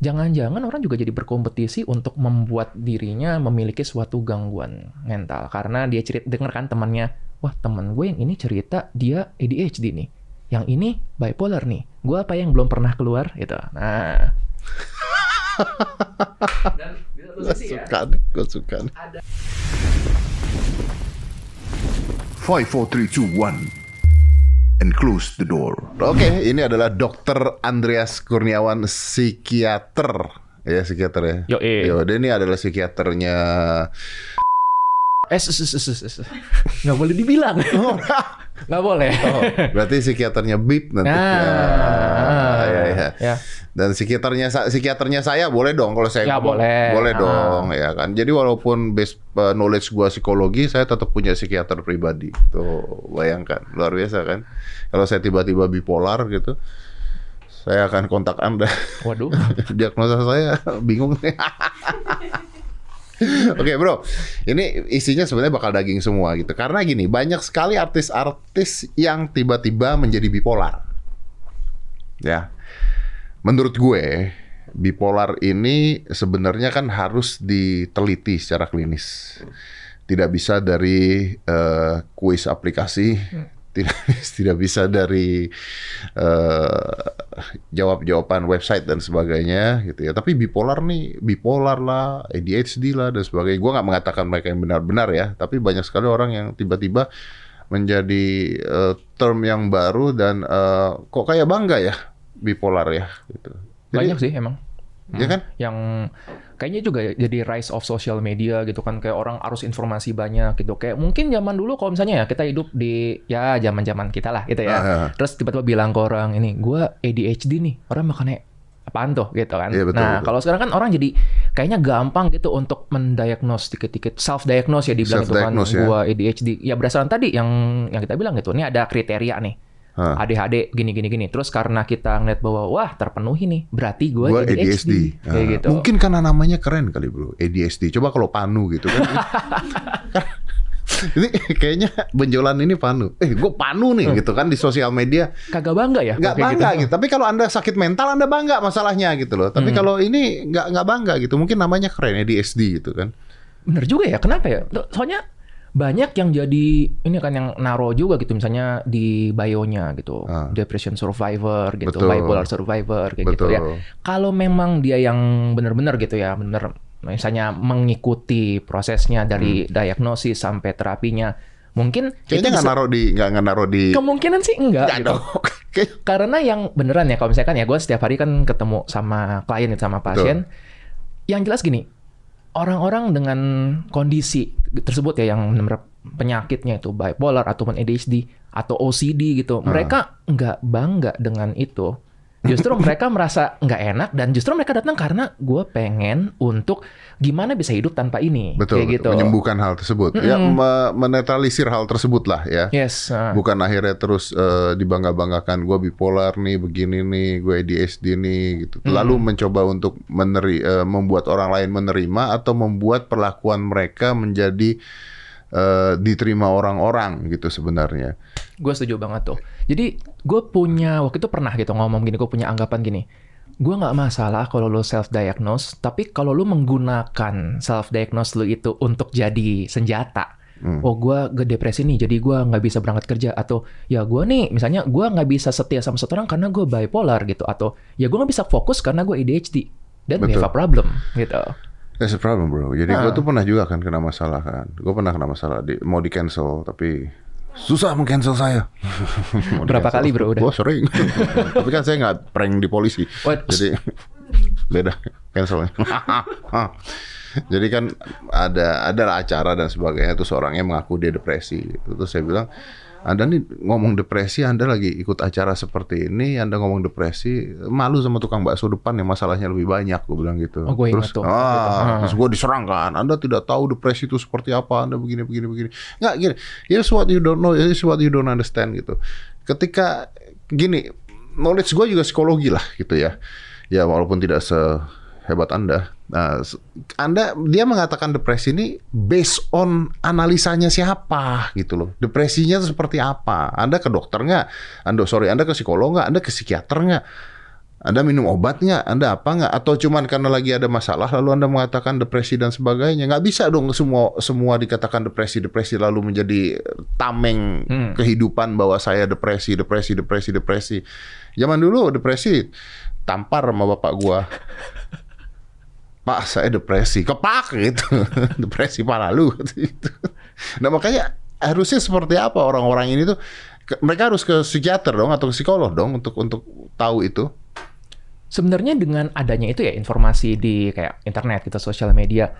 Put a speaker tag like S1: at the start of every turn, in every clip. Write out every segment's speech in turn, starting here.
S1: jangan-jangan orang juga jadi berkompetisi untuk membuat dirinya memiliki suatu gangguan mental. Karena dia cerita denger kan temannya wah teman gue yang ini cerita dia ADHD nih. Yang ini bipolar nih. Gue apa yang belum pernah keluar? Gitu. Nah. Dan di satu
S2: Gue
S1: sisi ya,
S2: suka, gue suka.
S1: ada
S2: Five, four, three, two, one, and close the door. Oke, ini adalah Dokter Andreas Kurniawan, psikiater. Ya, psikiater ya.
S1: Yo, eh.
S2: Yo, dia ini adalah psikiaternya.
S1: eh sus, sus, sus, sus. nggak boleh dibilang nggak boleh
S2: Oh, berarti psikiaternya Bip nanti.
S1: Ah,
S2: ya, ya.
S1: ya.
S2: Dan psikiaternya psikiaternya saya boleh dong kalau saya
S1: Ya,
S2: ngomong.
S1: boleh.
S2: Boleh
S1: Ah.
S2: dong ya kan. Jadi walaupun base uh, knowledge gua psikologi, saya tetap punya psikiater pribadi. Tuh, bayangkan. Luar biasa kan. Kalau saya tiba-tiba bipolar gitu, saya akan kontak Anda.
S1: waduh
S2: Diagnosa saya bingung nih. Oke bro, ini isinya sebenarnya bakal daging semua gitu. Karena gini, banyak sekali artis-artis yang tiba-tiba menjadi bipolar. Ya, menurut gue bipolar ini sebenarnya kan harus diteliti secara klinis. Tidak bisa dari kuis aplikasi, tidak tidak bisa dari eh, jawab-jawaban website dan sebagainya gitu ya. Tapi bipolar nih, bipolar lah, ADHD lah dan sebagainya. Gue nggak mengatakan mereka yang benar-benar ya, tapi banyak sekali orang yang tiba-tiba menjadi eh, term yang baru dan eh, kok kayak bangga ya bipolar ya gitu. Jadi-
S1: banyak sih emang
S2: Ya kan?
S1: yang kayaknya juga jadi rise of social media gitu kan kayak orang arus informasi banyak gitu kayak mungkin zaman dulu kalau misalnya ya kita hidup di ya zaman zaman kita lah gitu ya
S2: Ah, ah.
S1: terus tiba-tiba bilang ke orang ini gua ADHD nih orang makanya apaan tuh gitu kan
S2: Iya, betul,
S1: nah
S2: betul.
S1: kalau sekarang kan orang jadi kayaknya gampang gitu untuk mendiagnos dikit-dikit self diagnose ya dibilang itu kan
S2: ya.
S1: gua ADHD ya berdasarkan tadi yang yang kita bilang gitu ini ada kriteria nih
S2: Hah.
S1: ADHD gini gini gini terus karena kita ngeliat bahwa wah terpenuhi nih berarti gue
S2: Gua
S1: ADHD,
S2: ADHD.
S1: kayak
S2: Ah,
S1: gitu
S2: Mungkin karena namanya keren kali bro, ADHD. Coba kalau Panu gitu kan. ini kayaknya benjolan ini Panu. Eh, gue Panu nih gitu kan di sosial media.
S1: kagak bangga ya kayak
S2: bangga gitu. Tapi kalau anda sakit mental, anda bangga masalahnya gitu loh.
S1: Hmm.
S2: Tapi kalau ini nggak nggak bangga gitu. Mungkin namanya keren ADHD gitu kan.
S1: bener juga ya kenapa ya soalnya banyak yang jadi ini kan yang naro juga gitu misalnya di bio-nya gitu
S2: Ah.
S1: depression survivor gitu
S2: Betul.
S1: bipolar survivor kayak gitu
S2: Betul.
S1: ya kalau memang dia yang bener-bener gitu ya bener misalnya mengikuti prosesnya dari diagnosis sampai terapinya mungkin
S2: Hmm. Kayaknya nggak naruh di nggak nggak naruh di.
S1: kemungkinan sih enggak
S2: Nggak
S1: gitu.
S2: Kayak-
S1: Karena yang beneran ya, kalau misalkan ya gue setiap hari kan ketemu sama klien sama pasien, yang jelas gini, orang-orang dengan kondisi tersebut ya yang penyakitnya itu bipolar ataupun ADHD atau OCD gitu, mereka nggak bangga dengan itu. Justru mereka merasa nggak enak dan justru mereka datang karena gue pengen untuk gimana bisa hidup tanpa ini,
S2: Betul,
S1: kayak
S2: betul.
S1: gitu.
S2: menyembuhkan hal tersebut. Ya, me- menetralisir hal tersebut lah ya.
S1: Yes. ah.
S2: bukan akhirnya terus eh, dibangga-banggakan gue bipolar nih begini nih gue ADHD nih gitu lalu mencoba untuk meneri eh, membuat orang lain menerima atau membuat perlakuan mereka menjadi eh, diterima orang-orang gitu sebenarnya
S1: Gue setuju banget tuh. Jadi gue punya waktu itu pernah gitu ngomong gini, gue punya anggapan gini. Gue nggak masalah kalau lo self diagnose, tapi kalau lo menggunakan self diagnose lo itu untuk jadi senjata. Oh gue gue depresi nih, jadi gue nggak bisa berangkat kerja atau ya gue nih misalnya gue nggak bisa setia sama satu orang karena gue bipolar gitu atau ya gue nggak bisa fokus karena gue ADHD dan we have a problem gitu.
S2: That's a problem bro jadi gue
S1: Ah.
S2: tuh pernah juga kan kena masalah kan gue pernah kena masalah di, mau di cancel tapi susah meng-cancel saya.
S1: Berapa kali, bro, udah?
S2: Gua sering. Tapi kan saya nggak prank di polisi.
S1: What?
S2: jadi beda. Cancelnya jadi kan ada ada acara dan sebagainya. Terus orangnya mengaku dia depresi. Gitu. terus saya bilang anda nih ngomong depresi, Anda lagi ikut acara seperti ini, Anda ngomong depresi, malu sama tukang bakso depan yang masalahnya lebih banyak, gue bilang gitu.
S1: Oh, gue
S2: terus,
S1: tuh.
S2: ah,
S1: Gitu.
S2: terus gue diserang kan, Anda tidak tahu depresi itu seperti apa, Anda begini, begini, begini. Nggak, gini, here's what you don't know, here's what you don't understand gitu. Ketika, gini, knowledge gue juga psikologi lah gitu ya. Ya walaupun tidak sehebat Anda. Nah, Anda dia mengatakan depresi ini based on analisanya siapa gitu loh. Depresinya itu seperti apa? Anda ke dokter nggak? Anda sorry, Anda ke psikolog nggak? Anda ke psikiater nggak? Anda minum obat nggak? Anda apa nggak? Atau cuman karena lagi ada masalah lalu Anda mengatakan depresi dan sebagainya? Nggak bisa dong semua semua dikatakan depresi depresi lalu menjadi tameng
S1: Hmm.
S2: kehidupan bahwa saya depresi depresi depresi depresi. Zaman dulu depresi tampar sama bapak gua. Pak saya depresi, kepak gitu, depresi parah lu gitu. Nah makanya harusnya seperti apa orang-orang ini tuh mereka harus ke psikiater dong atau psikolog dong untuk untuk tahu itu.
S1: Sebenarnya dengan adanya itu ya informasi di kayak internet gitu, sosial media,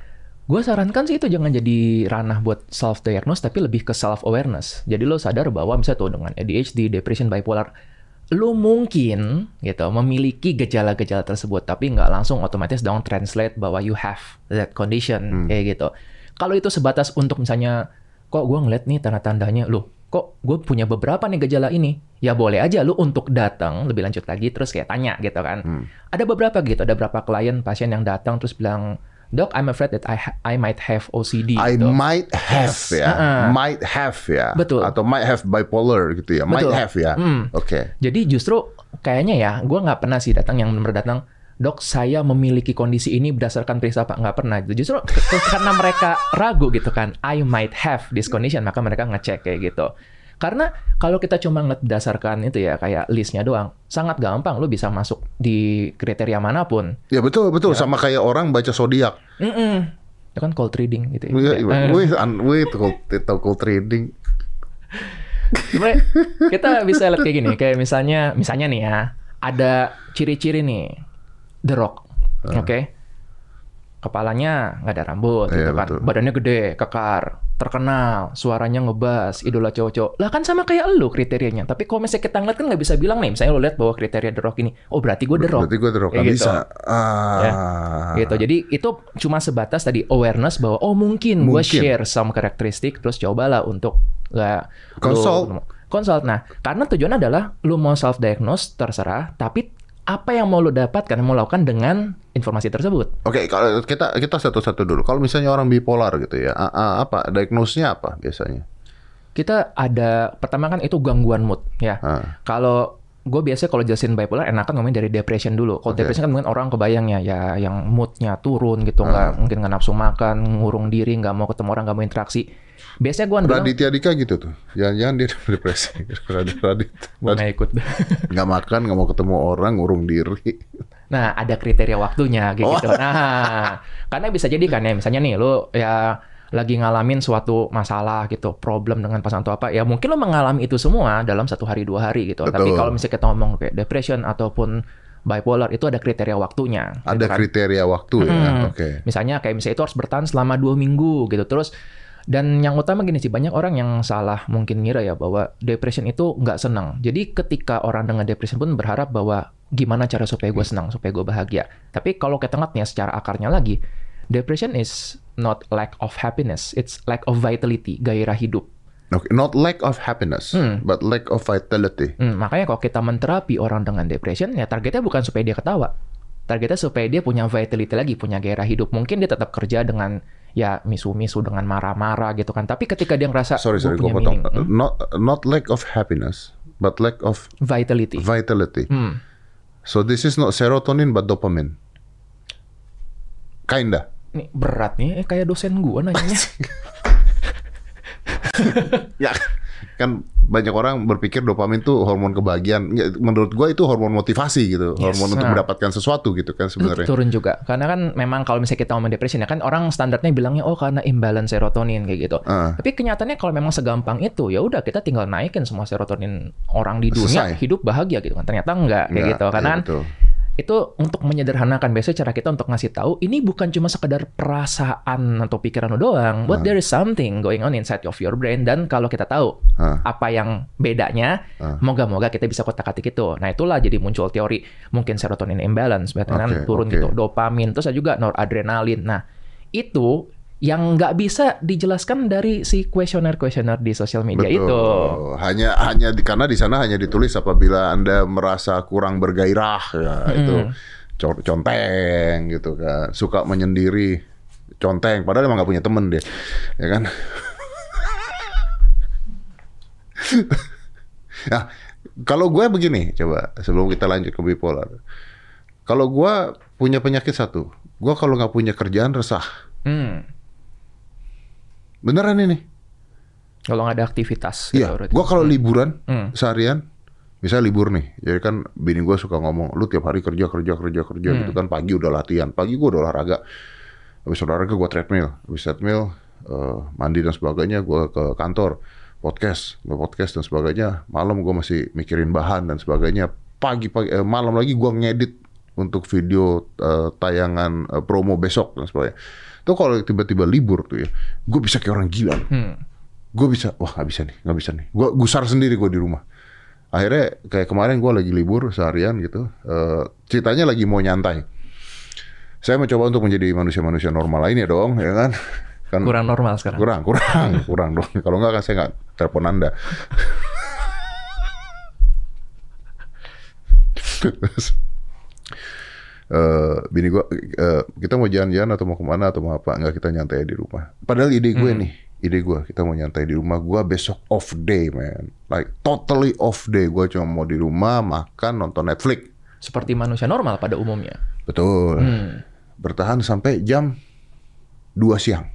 S1: gue sarankan sih itu jangan jadi ranah buat self diagnose tapi lebih ke self awareness. Jadi lo sadar bahwa misalnya tuh dengan ADHD, depression, bipolar, lo mungkin gitu memiliki gejala-gejala tersebut tapi nggak langsung otomatis dong translate bahwa you have that condition kayak gitu. Kalau itu sebatas untuk misalnya kok gue ngeliat nih tanda-tandanya, loh kok gue punya beberapa nih gejala ini, ya boleh aja lu untuk datang lebih lanjut lagi terus kayak tanya gitu kan.
S2: Hmm.
S1: Ada beberapa gitu, ada beberapa klien pasien yang datang terus bilang, dok I'm afraid that I ha- I might have OCD.
S2: I
S1: gitu.
S2: might have
S1: Yes.
S2: ya,
S1: Uh-uh.
S2: might have ya,
S1: Betul.
S2: atau might have bipolar gitu ya, might
S1: Betul.
S2: have ya.
S1: Hmm.
S2: Oke.
S1: Jadi justru kayaknya ya, gue nggak pernah sih datang yang benar datang, dok saya memiliki kondisi ini berdasarkan periksa apa nggak pernah. gitu. Justru karena mereka ragu gitu kan, I might have this condition, maka mereka ngecek kayak gitu. Karena kalau kita cuma ngeliat berdasarkan itu ya kayak listnya doang, sangat gampang lu bisa masuk di kriteria mana pun.
S2: Ya betul betul
S1: Ya.
S2: sama kayak orang baca zodiak.
S1: Mm-mm. Itu kan cold reading gitu ya. Eh.
S2: wih, wih, cold, tahu cold trading.
S1: Sebenarnya kita bisa lihat kayak gini, kayak misalnya misalnya nih ya, ada ciri-ciri nih The Rock. Oke. Kepalanya nggak ada rambut
S2: Iya,
S1: gitu kan.
S2: betul.
S1: Badannya gede, kekar, terkenal, suaranya ngebas, idola cowok-cowok. Lah kan sama kayak lu kriterianya. Tapi kalau misalnya kita ngeliat kan nggak bisa bilang nih, misalnya lu lihat bahwa kriteria The Rock ini, oh berarti gue The Rock.
S2: Berarti gue terus
S1: Kayak gitu.
S2: bisa. Ah.
S1: gitu. Jadi itu cuma sebatas tadi awareness bahwa oh mungkin, gue
S2: Mungkin.
S1: share some karakteristik terus cobalah untuk nggak lu-
S2: Consult.
S1: consult. Nah, karena tujuan adalah lu mau self diagnose terserah, tapi apa yang mau lu dapatkan, mau lakukan dengan informasi tersebut.
S2: Oke, kalau kita kita satu-satu dulu. Kalau misalnya orang bipolar gitu ya, a- a- apa diagnosnya apa biasanya?
S1: Kita ada pertama kan itu gangguan mood ya.
S2: Ah.
S1: Kalau gue biasanya kalau jelasin bipolar enakan ngomongin dari depression dulu. Kalau
S2: Oke.
S1: depression kan mungkin orang kebayang ya, ya yang moodnya turun gitu, nggak
S2: Ah.
S1: mungkin nggak nafsu makan, ngurung diri, nggak mau ketemu orang, nggak mau interaksi. Biasanya gue bilang,
S2: Raditya Dika gitu tuh. Jangan-jangan dia depresi. Radit, Radit,
S1: nggak ikut.
S2: nggak makan, nggak mau ketemu orang, ngurung diri.
S1: Nah, ada kriteria waktunya kayak
S2: Oh.
S1: gitu. Nah, karena bisa jadi kan ya, misalnya nih lu ya lagi ngalamin suatu masalah gitu, problem dengan pasangan atau apa, ya mungkin lo mengalami itu semua dalam satu hari dua hari gitu. Tapi
S2: Betul.
S1: kalau misalnya kita ngomong kayak depression ataupun bipolar itu ada kriteria waktunya. gitu
S2: Ada
S1: kan.
S2: kriteria waktu ya.
S1: Hmm.
S2: Oke.
S1: Misalnya kayak misalnya itu harus bertahan selama dua minggu gitu. Terus dan yang utama gini sih banyak orang yang salah mungkin ngira ya bahwa depression itu nggak senang. Jadi ketika orang dengan depression pun berharap bahwa gimana cara supaya gue senang, supaya gue bahagia. Tapi kalau kita ngeliatnya secara akarnya lagi, depression is not lack of happiness, it's lack of vitality, gairah hidup.
S2: Oke, not lack of happiness,
S1: Hmm.
S2: but lack of vitality.
S1: Hmm, makanya kalau kita menterapi orang dengan depression, ya targetnya bukan supaya dia ketawa. Targetnya supaya dia punya vitality lagi, punya gairah hidup. Mungkin dia tetap kerja dengan ya misu-misu dengan marah-marah gitu kan. Tapi ketika dia ngerasa
S2: Sorry,
S1: "Gua
S2: sorry, gue
S1: punya
S2: potong.
S1: meaning," hmm,
S2: Not not lack of happiness, but lack of
S1: vitality.
S2: vitality.
S1: Hmm.
S2: So this is not serotonin but dopamine. Kinda.
S1: Nih berat nih, eh, kayak dosen gua nanyanya.
S2: Ya kan banyak orang berpikir dopamin tuh hormon kebahagiaan. Ya, menurut gua itu hormon motivasi gitu,
S1: Yes.
S2: hormon untuk
S1: Nah.
S2: mendapatkan sesuatu gitu kan sebenarnya.
S1: turun juga. Karena kan memang kalau misalnya kita ngomong depression ya kan orang standarnya bilangnya oh karena imbalance serotonin kayak gitu.
S2: Ah.
S1: Tapi kenyataannya kalau memang segampang itu ya udah kita tinggal naikin semua serotonin orang di dunia
S2: Selesai.
S1: hidup bahagia gitu kan. Ternyata enggak kayak
S2: Enggak,
S1: gitu. Karena kan
S2: betul.
S1: Itu untuk menyederhanakan biasanya cara kita untuk ngasih tahu ini bukan cuma sekedar perasaan atau pikiran lo doang, but
S2: Ah.
S1: there is something going on inside of your brain dan kalau kita tahu
S2: Ah.
S1: apa yang bedanya,
S2: Ah.
S1: moga-moga kita bisa kotak-atik itu. Nah itulah jadi muncul teori mungkin serotonin imbalance, berarti kan
S2: Oke,
S1: turun
S2: oke.
S1: gitu, dopamin, terus ada juga noradrenalin. Nah itu yang nggak bisa dijelaskan dari si kuesioner-kuesioner di sosial media
S2: Betul.
S1: itu.
S2: Hanya hanya di karena di sana hanya ditulis apabila Anda merasa kurang bergairah ya itu co- conteng gitu kan. Suka menyendiri conteng padahal emang nggak punya temen dia. Ya kan? nah, kalau gue begini coba sebelum kita lanjut ke bipolar. Kalau gua punya penyakit satu, gua kalau nggak punya kerjaan resah.
S1: Hmm.
S2: Beneran ini.
S1: Kalau nggak ada aktivitas.
S2: Iya.
S1: gitu.
S2: Gua kalau liburan
S1: Hmm.
S2: seharian, misalnya libur nih, jadi kan bini gua suka ngomong, lu tiap hari kerja kerja kerja kerja
S1: Hmm.
S2: gitu kan pagi udah latihan, pagi gua udah olahraga, habis olahraga gua treadmill, habis treadmill eh, mandi dan sebagainya, gua ke kantor podcast, gua podcast dan sebagainya, malam gua masih mikirin bahan dan sebagainya, pagi pagi eh, malam lagi gua ngedit untuk video eh, tayangan eh, promo besok dan sebagainya. Tuh kalau tiba-tiba libur tuh ya, gue bisa kayak orang gila
S1: Hmm.
S2: gue bisa wah nggak bisa nih nggak bisa nih. Gue gusar sendiri gue di rumah. Akhirnya kayak kemarin gue lagi libur seharian gitu Eh, ceritanya lagi mau nyantai. Saya mencoba untuk menjadi manusia-manusia normal lainnya dong ya kan? Kan
S1: Kurang normal sekarang.
S2: kurang kurang kurang dong. Kalau nggak kan saya nggak telepon anda Eh, bini gua eh, kita mau jalan-jalan atau mau ke mana atau mau apa nggak kita nyantai di rumah padahal ide gue nih ide gue kita mau nyantai di rumah gua besok off day man like totally off day gue cuma mau di rumah makan nonton Netflix
S1: Seperti manusia normal pada umumnya.
S2: betul
S1: Hmm.
S2: bertahan sampai jam 2 siang.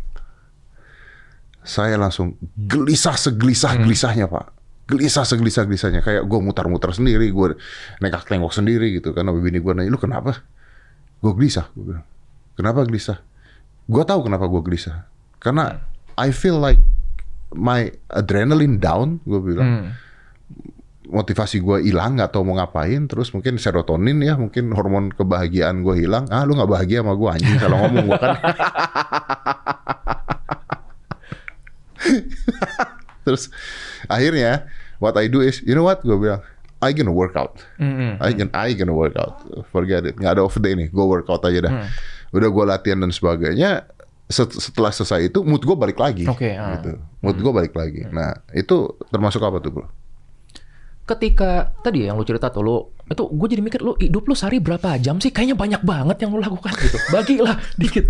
S2: Saya langsung gelisah segelisah gelisahnya pak, gelisah segelisah gelisahnya kayak gue mutar-mutar sendiri, gue nengok nengok sendiri gitu kan. Bini gue nanya, lu kenapa? Gue gelisah, gue bilang. Kenapa gelisah? Gue tahu kenapa gue gelisah, karena I feel like my adrenaline down, gue bilang
S1: Hmm.
S2: motivasi gue hilang nggak tahu mau ngapain terus mungkin serotonin ya mungkin hormon kebahagiaan gue hilang ah lu nggak bahagia sama gue anjing kalau ngomong gue kan terus akhirnya what I do is you know what gue bilang I gonna work out
S1: Hmm.
S2: I gonna I gonna work out forget it nggak ada off day nih gue workout aja dah
S1: Hmm.
S2: udah gue latihan dan sebagainya Set- setelah selesai itu mood gue balik lagi
S1: Oke, ah.
S2: gitu mood gue balik lagi nah itu termasuk apa tuh bro
S1: Ketika tadi yang lu cerita tuh lu itu gue jadi mikir lu hidup lu sehari berapa jam sih? Kayaknya banyak banget yang lu lakukan gitu. Bagilah dikit.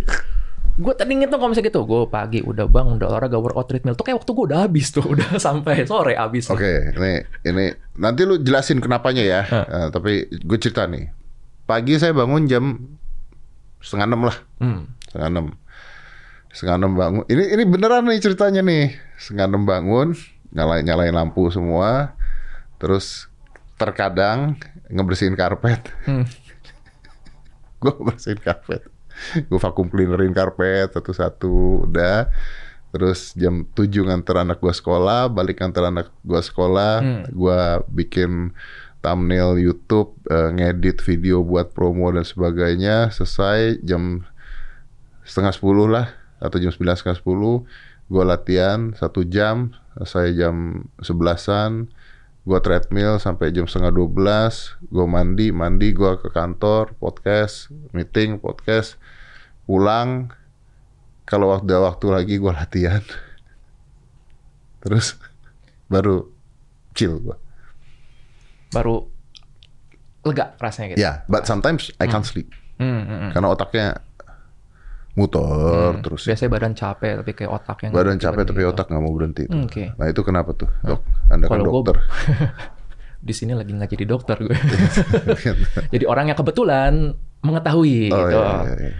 S1: Gue tadi ngitung kalau misalnya gitu, gue pagi udah bang, udah olahraga workout treadmill, tuh kayak waktu gue udah habis tuh, udah sampai sore habis.
S2: Oke, ini ini nanti lu jelasin kenapanya ya. Eh, tapi gue cerita nih. Pagi saya bangun jam setengah enam lah,
S1: Hmm.
S2: setengah enam. Setengah enam bangun. Ini ini beneran nih ceritanya nih. Setengah enam bangun, nyalain nyalain lampu semua. Terus terkadang ngebersihin karpet.
S1: Hmm.
S2: gue bersihin karpet. Gue vakum cleanerin karpet satu-satu udah. Terus jam 7 nganter anak gue sekolah, balik nganter anak gue sekolah,
S1: Hmm.
S2: gue bikin thumbnail YouTube, eh, ngedit video buat promo dan sebagainya. Selesai jam setengah sepuluh lah atau jam sembilan setengah sepuluh gue latihan satu jam selesai jam sebelasan gue treadmill sampai jam setengah dua belas gue mandi mandi gue ke kantor podcast meeting podcast pulang kalau waktu waktu lagi gue latihan terus baru chill gue
S1: Baru lega rasanya gitu.
S2: ya but sometimes I can't sleep
S1: Hmm, hmm, hmm.
S2: karena otaknya muter terus
S1: Biasanya badan capek tapi kayak otak yang
S2: badan capek tapi
S1: gitu.
S2: otak nggak mau berhenti.
S1: Hmm, Oke.
S2: Nah itu kenapa tuh dok? Anda kan dokter.
S1: Di sini lagi nggak jadi dokter gue. jadi orang yang kebetulan mengetahui
S2: oh
S1: gitu.
S2: iya, iya, iya.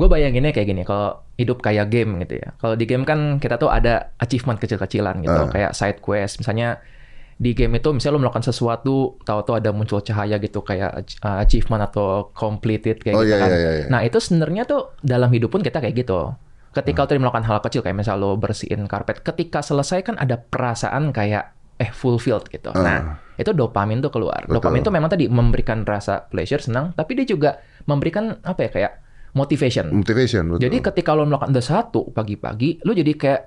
S1: Gue bayanginnya kayak gini, kalau hidup kayak game gitu ya. Kalau di game kan kita tuh ada achievement kecil-kecilan gitu,
S2: Ah.
S1: kayak side quest. Misalnya di game itu misalnya lo melakukan sesuatu, tahu-tahu ada muncul cahaya gitu kayak uh, achievement atau completed kayak
S2: Oh,
S1: gitu
S2: iya,
S1: kan.
S2: iya, iya, iya.
S1: Nah, itu sebenarnya tuh dalam hidup pun kita kayak gitu. Ketika lo tadi melakukan hal kecil kayak misal lo bersihin karpet, ketika selesai kan ada perasaan kayak eh fulfilled gitu.
S2: Ah.
S1: Nah, itu dopamin tuh keluar.
S2: Betul.
S1: Dopamin tuh memang tadi memberikan rasa pleasure, senang, tapi dia juga memberikan apa ya kayak motivation.
S2: Motivation betul.
S1: Jadi ketika lo melakukan the satu pagi-pagi, lo jadi kayak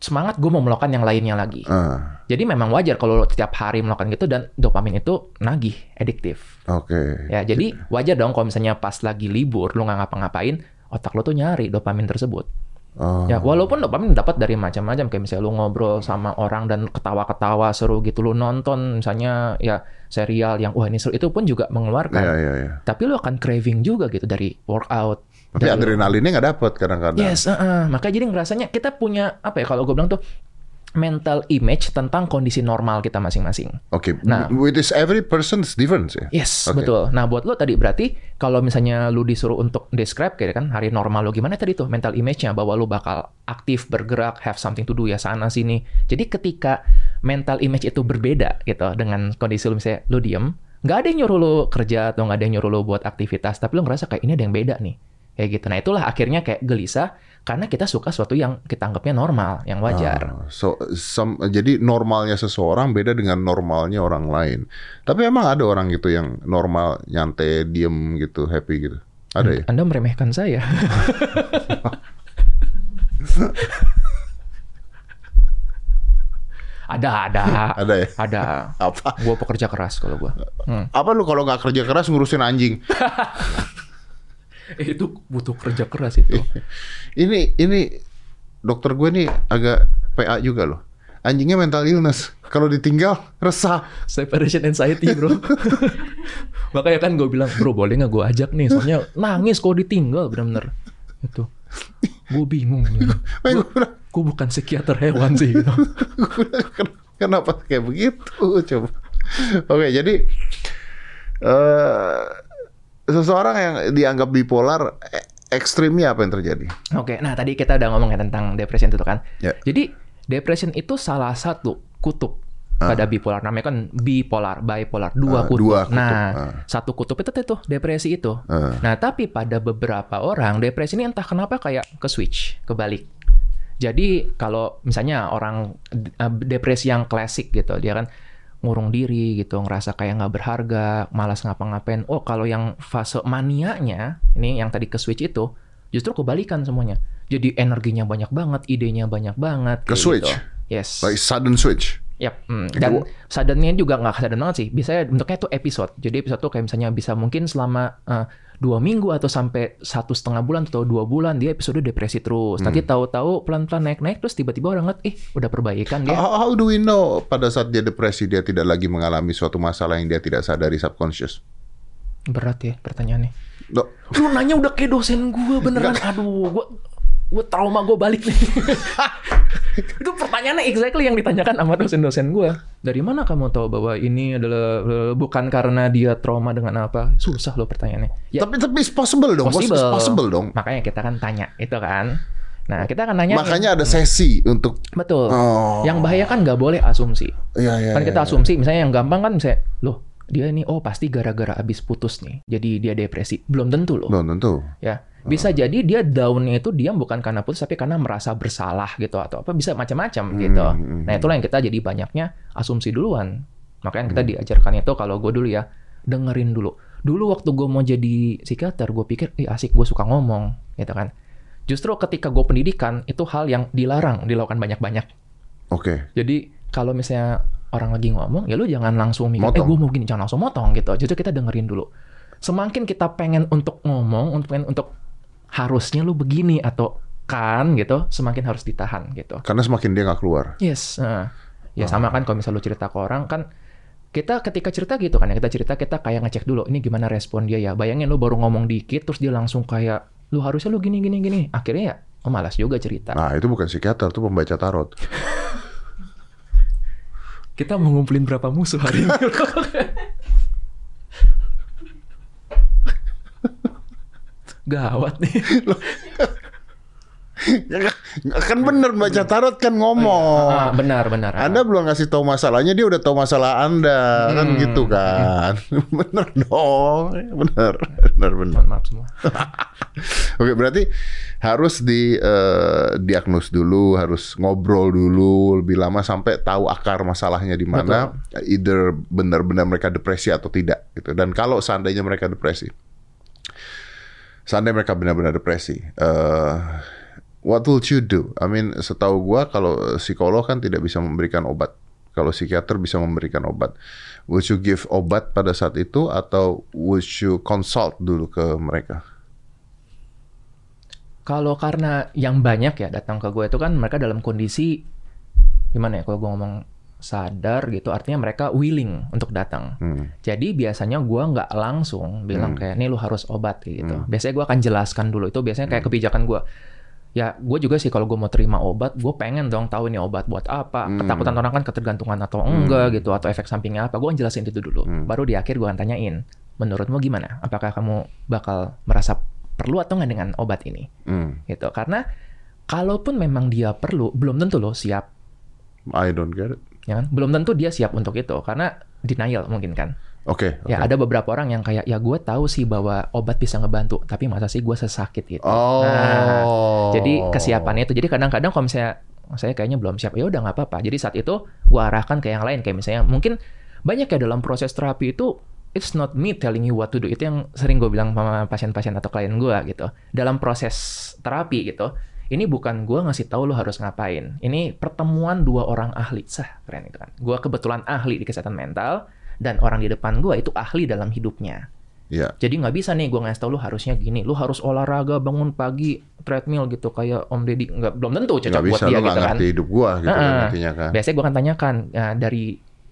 S1: semangat gue mau melakukan yang lainnya lagi.
S2: Ah,
S1: Jadi memang wajar kalau lo setiap hari melakukan gitu dan dopamin itu nagih, ediktif.
S2: oke.
S1: Ya, jadi wajar dong kalau misalnya pas lagi libur lo nggak ngapa-ngapain, otak lo tuh nyari dopamin tersebut.
S2: Oh,
S1: Ya, walaupun dopamin dapat dari macam-macam kayak misalnya lu ngobrol sama orang dan ketawa-ketawa seru gitu lu nonton misalnya ya serial yang wah ini seru itu pun juga mengeluarkan.
S2: Iya iya iya.
S1: Tapi lu akan craving juga gitu dari workout.
S2: Tapi
S1: dari
S2: adrenalinnya nggak dapet kadang-kadang.
S1: Yes, uh-uh. makanya jadi ngerasanya kita punya apa ya kalau gue bilang tuh mental image tentang kondisi normal kita masing-masing.
S2: Oke,
S1: Nah.
S2: with this every person's different ya.
S1: Yes,
S2: Oke.
S1: betul. Nah, buat lo tadi berarti kalau misalnya lu disuruh untuk describe kayak kan hari normal lo gimana tadi tuh mental image-nya bahwa lu bakal aktif, bergerak, have something to do ya sana sini. Jadi ketika mental image itu berbeda gitu dengan kondisi lu misalnya lu diem, nggak ada yang nyuruh lu kerja atau nggak ada yang nyuruh lu buat aktivitas, tapi lu ngerasa kayak ini ada yang beda nih. Kayak gitu. Nah, itulah akhirnya kayak gelisah karena kita suka sesuatu yang kita anggapnya normal, yang wajar.
S2: Ah, so, some- jadi normalnya seseorang beda dengan normalnya orang lain. Tapi emang ada orang gitu yang normal, nyantai, diem gitu, happy gitu. Ada ya?
S1: Anda meremehkan saya. ada, ada.
S2: Ada ya?
S1: Ada.
S2: Apa?
S1: Gue pekerja keras kalau gue. Hmm.
S2: Apa lu kalau nggak kerja keras ngurusin anjing?
S1: Itu butuh kerja keras itu.
S2: Ini ini dokter gue nih agak PA juga loh. Anjingnya mental illness. Kalau ditinggal resah.
S1: Separation anxiety bro. Makanya kan gue bilang, bro boleh nggak gue ajak nih? Soalnya nangis kalau ditinggal bener-bener. Itu. Gue bingung. Gitu.
S2: Gue
S1: bukan psikiater hewan sih. Gitu.
S2: Gua bilang, "Ken- Kenapa kayak begitu? Coba. Oke, jadi eh seseorang yang dianggap bipolar eh, ekstrimnya apa yang terjadi?
S1: Oke, nah tadi kita udah ngomongin tentang depression itu kan.
S2: Ya.
S1: Jadi depression itu salah satu kutub pada bipolar. Namanya kan bipolar, bipolar, dua
S2: Ah,
S1: kutub.
S2: dua kutub,
S1: Nah,
S2: ah.
S1: satu kutub itu tuh depresi itu.
S2: Ah.
S1: Nah, tapi pada beberapa orang depresi ini entah kenapa kayak ke switch, kebalik. Jadi kalau misalnya orang eh, depresi yang klasik gitu, dia kan ngurung diri gitu, ngerasa kayak nggak berharga, malas ngapa-ngapain. Oh, kalau yang fase manianya, ini yang tadi ke switch itu, justru kebalikan semuanya. Jadi energinya banyak banget, idenya banyak banget.
S2: Ke switch?
S1: gitu. Yes.
S2: Like sudden switch.
S1: Yap, hmm. dan suddennya juga nggak sudden banget sih. Biasanya bentuknya tuh episode. Jadi episode tuh kayak misalnya bisa mungkin selama eh, dua minggu atau sampai satu setengah bulan atau dua bulan dia episode depresi terus. Nanti tahu-tahu pelan-pelan naik-naik terus tiba-tiba orang ngeliat, eh udah perbaikan dia.
S2: How, how do we know pada saat dia depresi dia tidak lagi mengalami suatu masalah yang dia tidak sadari subconscious?
S1: Berat ya pertanyaannya.
S2: Dok,
S1: Lu nanya udah kayak dosen gue beneran. Aduh, gue gue trauma gue balik nih. itu pertanyaannya exactly yang ditanyakan sama dosen-dosen gue. Dari mana kamu tahu bahwa ini adalah eh, bukan karena dia trauma dengan apa? Susah loh pertanyaannya. Ya,
S2: tapi tapi it's possible dong,
S1: possible.
S2: It's possible dong.
S1: Makanya kita kan tanya itu kan. Nah kita akan nanya.
S2: Makanya ada sesi untuk
S1: betul.
S2: Oh.
S1: Yang bahaya kan nggak boleh asumsi.
S2: Iya, iya,
S1: kan kita
S2: iya,
S1: asumsi misalnya yang gampang kan misalnya, loh dia ini oh pasti gara-gara abis putus nih, jadi dia depresi. Belum tentu loh.
S2: Belum tentu.
S1: Ya bisa jadi dia downnya itu dia bukan karena putus tapi karena merasa bersalah gitu atau apa bisa macam-macam gitu.
S2: hmm,
S1: Nah itulah yang kita jadi banyaknya asumsi duluan. Makanya kita diajarkan itu kalau gue dulu ya dengerin dulu. Dulu waktu gue mau jadi psikiater gue pikir, ih asik gue suka ngomong gitu kan. Justru ketika gue pendidikan itu hal yang dilarang dilakukan banyak-banyak.
S2: Oke.
S1: Jadi kalau misalnya orang lagi ngomong, ya lu jangan langsung mikir,
S2: Motong.
S1: eh gue mau gini, jangan langsung motong gitu. Justru kita dengerin dulu. Semakin kita pengen untuk ngomong, untuk pengen untuk harusnya lu begini atau kan gitu, semakin harus ditahan gitu.
S2: Karena semakin dia nggak keluar.
S1: Yes. nah. ya sama kan kalau misalnya lu cerita ke orang kan kita ketika cerita gitu kan ya kita cerita kita kayak ngecek dulu ini gimana respon dia ya bayangin lu baru ngomong dikit terus dia langsung kayak lu harusnya lu gini gini gini akhirnya ya oh, malas juga cerita
S2: Nah, itu bukan psikiater, itu pembaca tarot.
S1: kita mau ngumpulin berapa musuh hari ini gawat nih
S2: Ya, kan bener baca tarot kan ngomong.
S1: ah, benar benar.
S2: Anda belum ngasih tahu masalahnya, dia udah tahu masalah Anda, kan
S1: Hmm.
S2: gitu kan? bener dong, bener, bener, bener.
S1: mohon maaf semua
S2: Oke, berarti harus di eh, diagnos dulu, harus ngobrol dulu lebih lama sampai tahu akar masalahnya di mana, either benar-benar mereka depresi atau tidak gitu. Dan kalau seandainya mereka depresi, seandainya mereka benar-benar depresi, eh, what will you do? I mean, setahu gua kalau psikolog kan tidak bisa memberikan obat. Kalau psikiater bisa memberikan obat. Would you give obat pada saat itu atau would you consult dulu ke mereka?
S1: kalau karena yang banyak ya datang ke gue itu kan mereka dalam kondisi gimana ya kalau gue ngomong sadar gitu artinya mereka willing untuk datang
S2: Hmm.
S1: Jadi biasanya gua nggak langsung bilang kayak nih lu harus obat kayak gitu. Biasanya gua akan jelaskan dulu itu biasanya kayak kebijakan gua. ya gue juga sih kalau gue mau terima obat, gue pengen dong tahu ini obat buat apa.
S2: Hmm.
S1: Ketakutan orang kan ketergantungan atau enggak gitu, atau efek sampingnya apa. Gue jelasin itu dulu.
S2: Hmm.
S1: Baru di akhir gue akan tanyain, menurutmu gimana? Apakah kamu bakal merasa perlu atau nggak dengan obat ini?
S2: Hmm.
S1: Gitu. Karena kalaupun memang dia perlu, belum tentu loh siap.
S2: I don't get it.
S1: Ya kan? Belum tentu dia siap untuk itu. Karena denial mungkin kan.
S2: Oke. oke.
S1: Ya ada beberapa orang yang kayak ya gue tahu sih bahwa obat bisa ngebantu, tapi masa sih gue sesakit gitu.
S2: Oh.
S1: Nah, jadi kesiapannya itu. Jadi kadang-kadang kalau misalnya saya kayaknya belum siap, ya udah nggak apa-apa. Jadi saat itu gue arahkan ke yang lain kayak misalnya mungkin banyak ya dalam proses terapi itu it's not me telling you what to do. Itu yang sering gue bilang sama pasien-pasien atau klien gue gitu. Dalam proses terapi gitu, ini bukan gue ngasih tahu lo harus ngapain. Ini pertemuan dua orang ahli. Sah, keren itu kan. Gue kebetulan ahli di kesehatan mental dan orang di depan gue itu ahli dalam hidupnya.
S2: Iya.
S1: Jadi nggak bisa nih gue ngasih tau lu harusnya gini, lu harus olahraga bangun pagi treadmill gitu kayak Om Deddy nggak belum tentu cocok buat
S2: bisa
S1: dia
S2: lo nggak
S1: gitu kan.
S2: ngerti hidup gua gitu kan intinya kan.
S1: Biasanya gue akan tanyakan ya, dari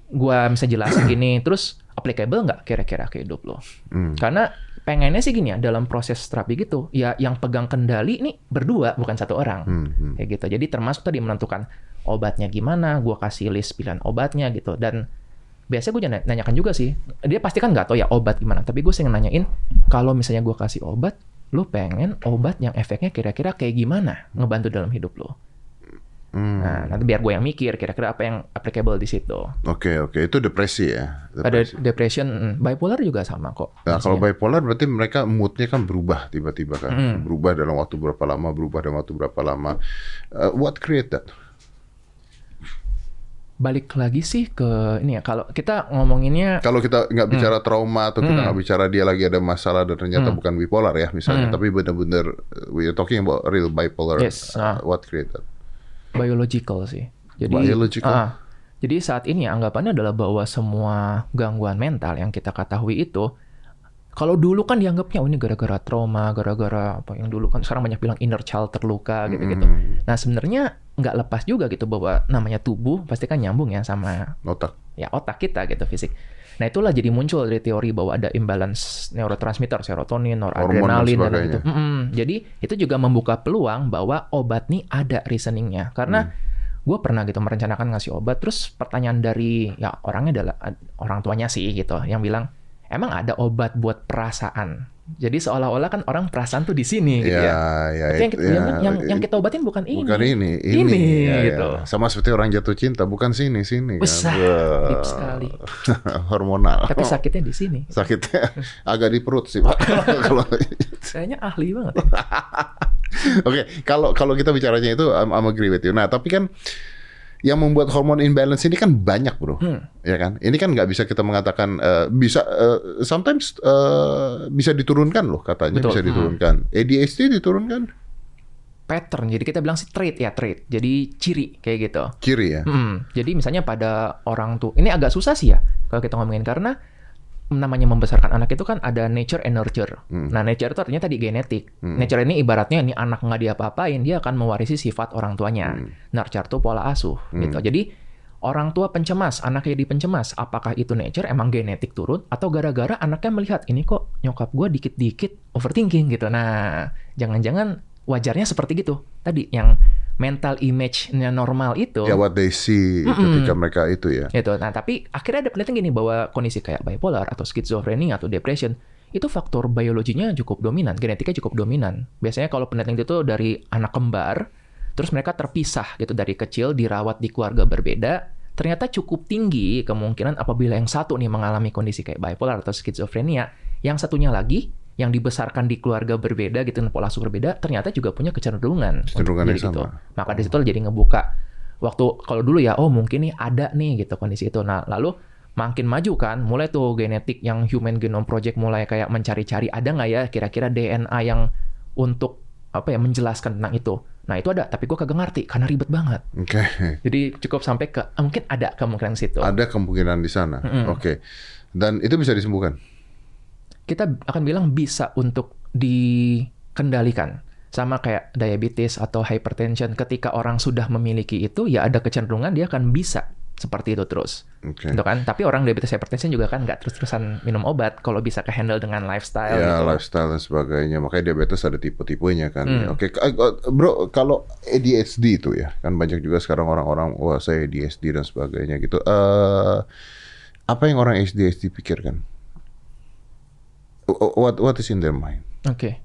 S1: gue bisa jelasin gini, terus applicable nggak kira-kira ke hidup lo?
S2: Hmm.
S1: Karena pengennya sih gini ya dalam proses terapi gitu, ya yang pegang kendali nih berdua bukan satu orang.
S2: Hmm, hmm.
S1: Kayak gitu. Jadi termasuk tadi menentukan obatnya gimana, gue kasih list pilihan obatnya gitu. Dan biasanya gue nanyakan juga sih, dia pasti kan nggak tahu ya obat gimana. Tapi gue sering nanyain, kalau misalnya gue kasih obat, lu pengen obat yang efeknya kira-kira kayak gimana ngebantu dalam hidup lo.
S2: Hmm.
S1: Nah, nanti biar gue yang mikir kira-kira apa yang applicable di situ.
S2: Oke oke itu depresi ya.
S1: Ada
S2: Depresi.
S1: depression, mm, bipolar juga sama kok.
S2: Nah, kalau bipolar berarti mereka moodnya kan berubah tiba-tiba kan,
S1: Hmm.
S2: berubah dalam waktu berapa lama, berubah dalam waktu berapa lama. Uh, what create that?
S1: balik lagi sih ke ini ya. Kalau kita ngomonginnya
S2: Kalau kita nggak bicara trauma atau kita
S1: Hmm.
S2: nggak bicara dia lagi ada masalah dan ternyata
S1: Hmm.
S2: bukan bipolar ya misalnya,
S1: Hmm.
S2: tapi benar-benar we are talking about real bipolar.
S1: Yes,
S2: Uh, what create that?
S1: Biological sih. Jadi
S2: Biological?
S1: Ah, jadi saat ini ya, anggapannya adalah bahwa semua gangguan mental yang kita ketahui itu kalau dulu kan dianggapnya oh ini gara-gara trauma, gara-gara apa yang dulu kan sekarang banyak bilang inner child terluka gitu-gitu.
S2: Hmm.
S1: Nah, sebenarnya nggak lepas juga gitu bahwa namanya tubuh pasti kan nyambung ya sama
S2: Otak.
S1: ya otak kita gitu fisik. Nah itulah jadi muncul dari teori bahwa ada imbalance neurotransmitter, serotonin, noradrenalin dan
S2: sebagainya.
S1: gitu. Mm-mm. Jadi itu juga membuka peluang bahwa obat nih ada reasoningnya. Karena
S2: Hmm.
S1: gue pernah gitu merencanakan ngasih obat, terus pertanyaan dari ya orangnya adalah ad- orang tuanya sih gitu, yang bilang emang ada obat buat perasaan. Jadi seolah-olah kan orang perasaan tuh di sini gitu ya.
S2: ya,
S1: Tapi yang, kita,
S2: ya,
S1: yang, yang,
S2: ya,
S1: kita obatin bukan ini.
S2: bukan ini, ini,
S1: Ini,
S2: ya, ya.
S1: gitu.
S2: Sama seperti orang jatuh cinta, bukan sini, sini. kan.
S1: Besar,
S2: Wah.
S1: deep sekali.
S2: Hormonal.
S1: Tapi sakitnya di sini.
S2: sakitnya agak di perut sih pak.
S1: Kayaknya ahli banget.
S2: Oke, kalau kalau kita bicaranya itu I'm, I'm agree with you. Nah, tapi kan yang membuat hormon imbalance ini kan banyak, bro.
S1: Hmm.
S2: Ya kan? Ini kan nggak bisa kita mengatakan eh, bisa eh, sometimes eh, bisa diturunkan loh katanya
S1: Betul.
S2: bisa
S1: Hmm.
S2: diturunkan. ADHD diturunkan
S1: pattern. Jadi kita bilang sih trait ya trait. Jadi ciri kayak gitu.
S2: ciri ya.
S1: Hmm, Jadi misalnya pada orang tuh ini agak susah sih ya kalau kita ngomongin karena namanya membesarkan anak itu kan ada nature and nurture.
S2: Hmm.
S1: Nah nature itu artinya tadi genetik.
S2: Hmm.
S1: Nature ini ibaratnya ini anak nggak diapa-apain dia akan mewarisi sifat orang tuanya.
S2: Hmm.
S1: Nurture tuh pola asuh
S2: Hmm.
S1: gitu. Jadi orang tua pencemas, anaknya jadi pencemas. Apakah itu nature emang genetik turun atau gara-gara anaknya melihat ini kok nyokap gue dikit-dikit overthinking gitu. Nah jangan-jangan wajarnya seperti gitu. Tadi yang mental image-nya normal itu.
S2: Ya what they see
S1: Mm-mm.
S2: ketika mereka itu ya.
S1: Gitu. Nah, tapi akhirnya ada penelitian gini bahwa kondisi kayak bipolar atau skizofrenia atau depression itu faktor biologinya cukup dominan, genetiknya cukup dominan. Biasanya kalau penelitian itu dari anak kembar, terus mereka terpisah gitu dari kecil, dirawat di keluarga berbeda, ternyata cukup tinggi kemungkinan apabila yang satu nih mengalami kondisi kayak bipolar atau skizofrenia, yang satunya lagi yang dibesarkan di keluarga berbeda gitu dengan pola asuh berbeda ternyata juga punya kecenderungan
S2: Kecenderungan yang
S1: gitu.
S2: sama.
S1: Maka di situ jadi ngebuka waktu kalau dulu ya oh mungkin nih ada nih gitu kondisi itu. Nah, lalu makin maju kan mulai tuh genetik yang Human Genome Project mulai kayak mencari-cari ada nggak ya kira-kira DNA yang untuk apa ya menjelaskan tentang itu. Nah, itu ada tapi gue kagak ngerti karena ribet banget.
S2: Oke.
S1: Jadi cukup sampai ke mungkin ada kemungkinan situ.
S2: Ada kemungkinan di sana.
S1: Mm-mm.
S2: Oke. Dan itu bisa disembuhkan.
S1: Kita akan bilang bisa untuk dikendalikan. Sama kayak diabetes atau hypertension, ketika orang sudah memiliki itu, ya ada kecenderungan dia akan bisa seperti itu terus.
S2: Oke.
S1: Gitu kan? Tapi orang diabetes hypertension juga kan nggak terus-terusan minum obat kalau bisa ke handle dengan lifestyle
S2: Ya,
S1: gitu.
S2: lifestyle dan sebagainya. Makanya diabetes ada tipe-tipenya kan.
S1: Hmm.
S2: Oke, K- eh, bro, kalau ADHD itu ya, kan banyak juga sekarang orang-orang, wah saya ADHD dan sebagainya gitu. Eh, apa yang orang ADHD pikirkan? Wh- What What is in their mind?
S1: Oke.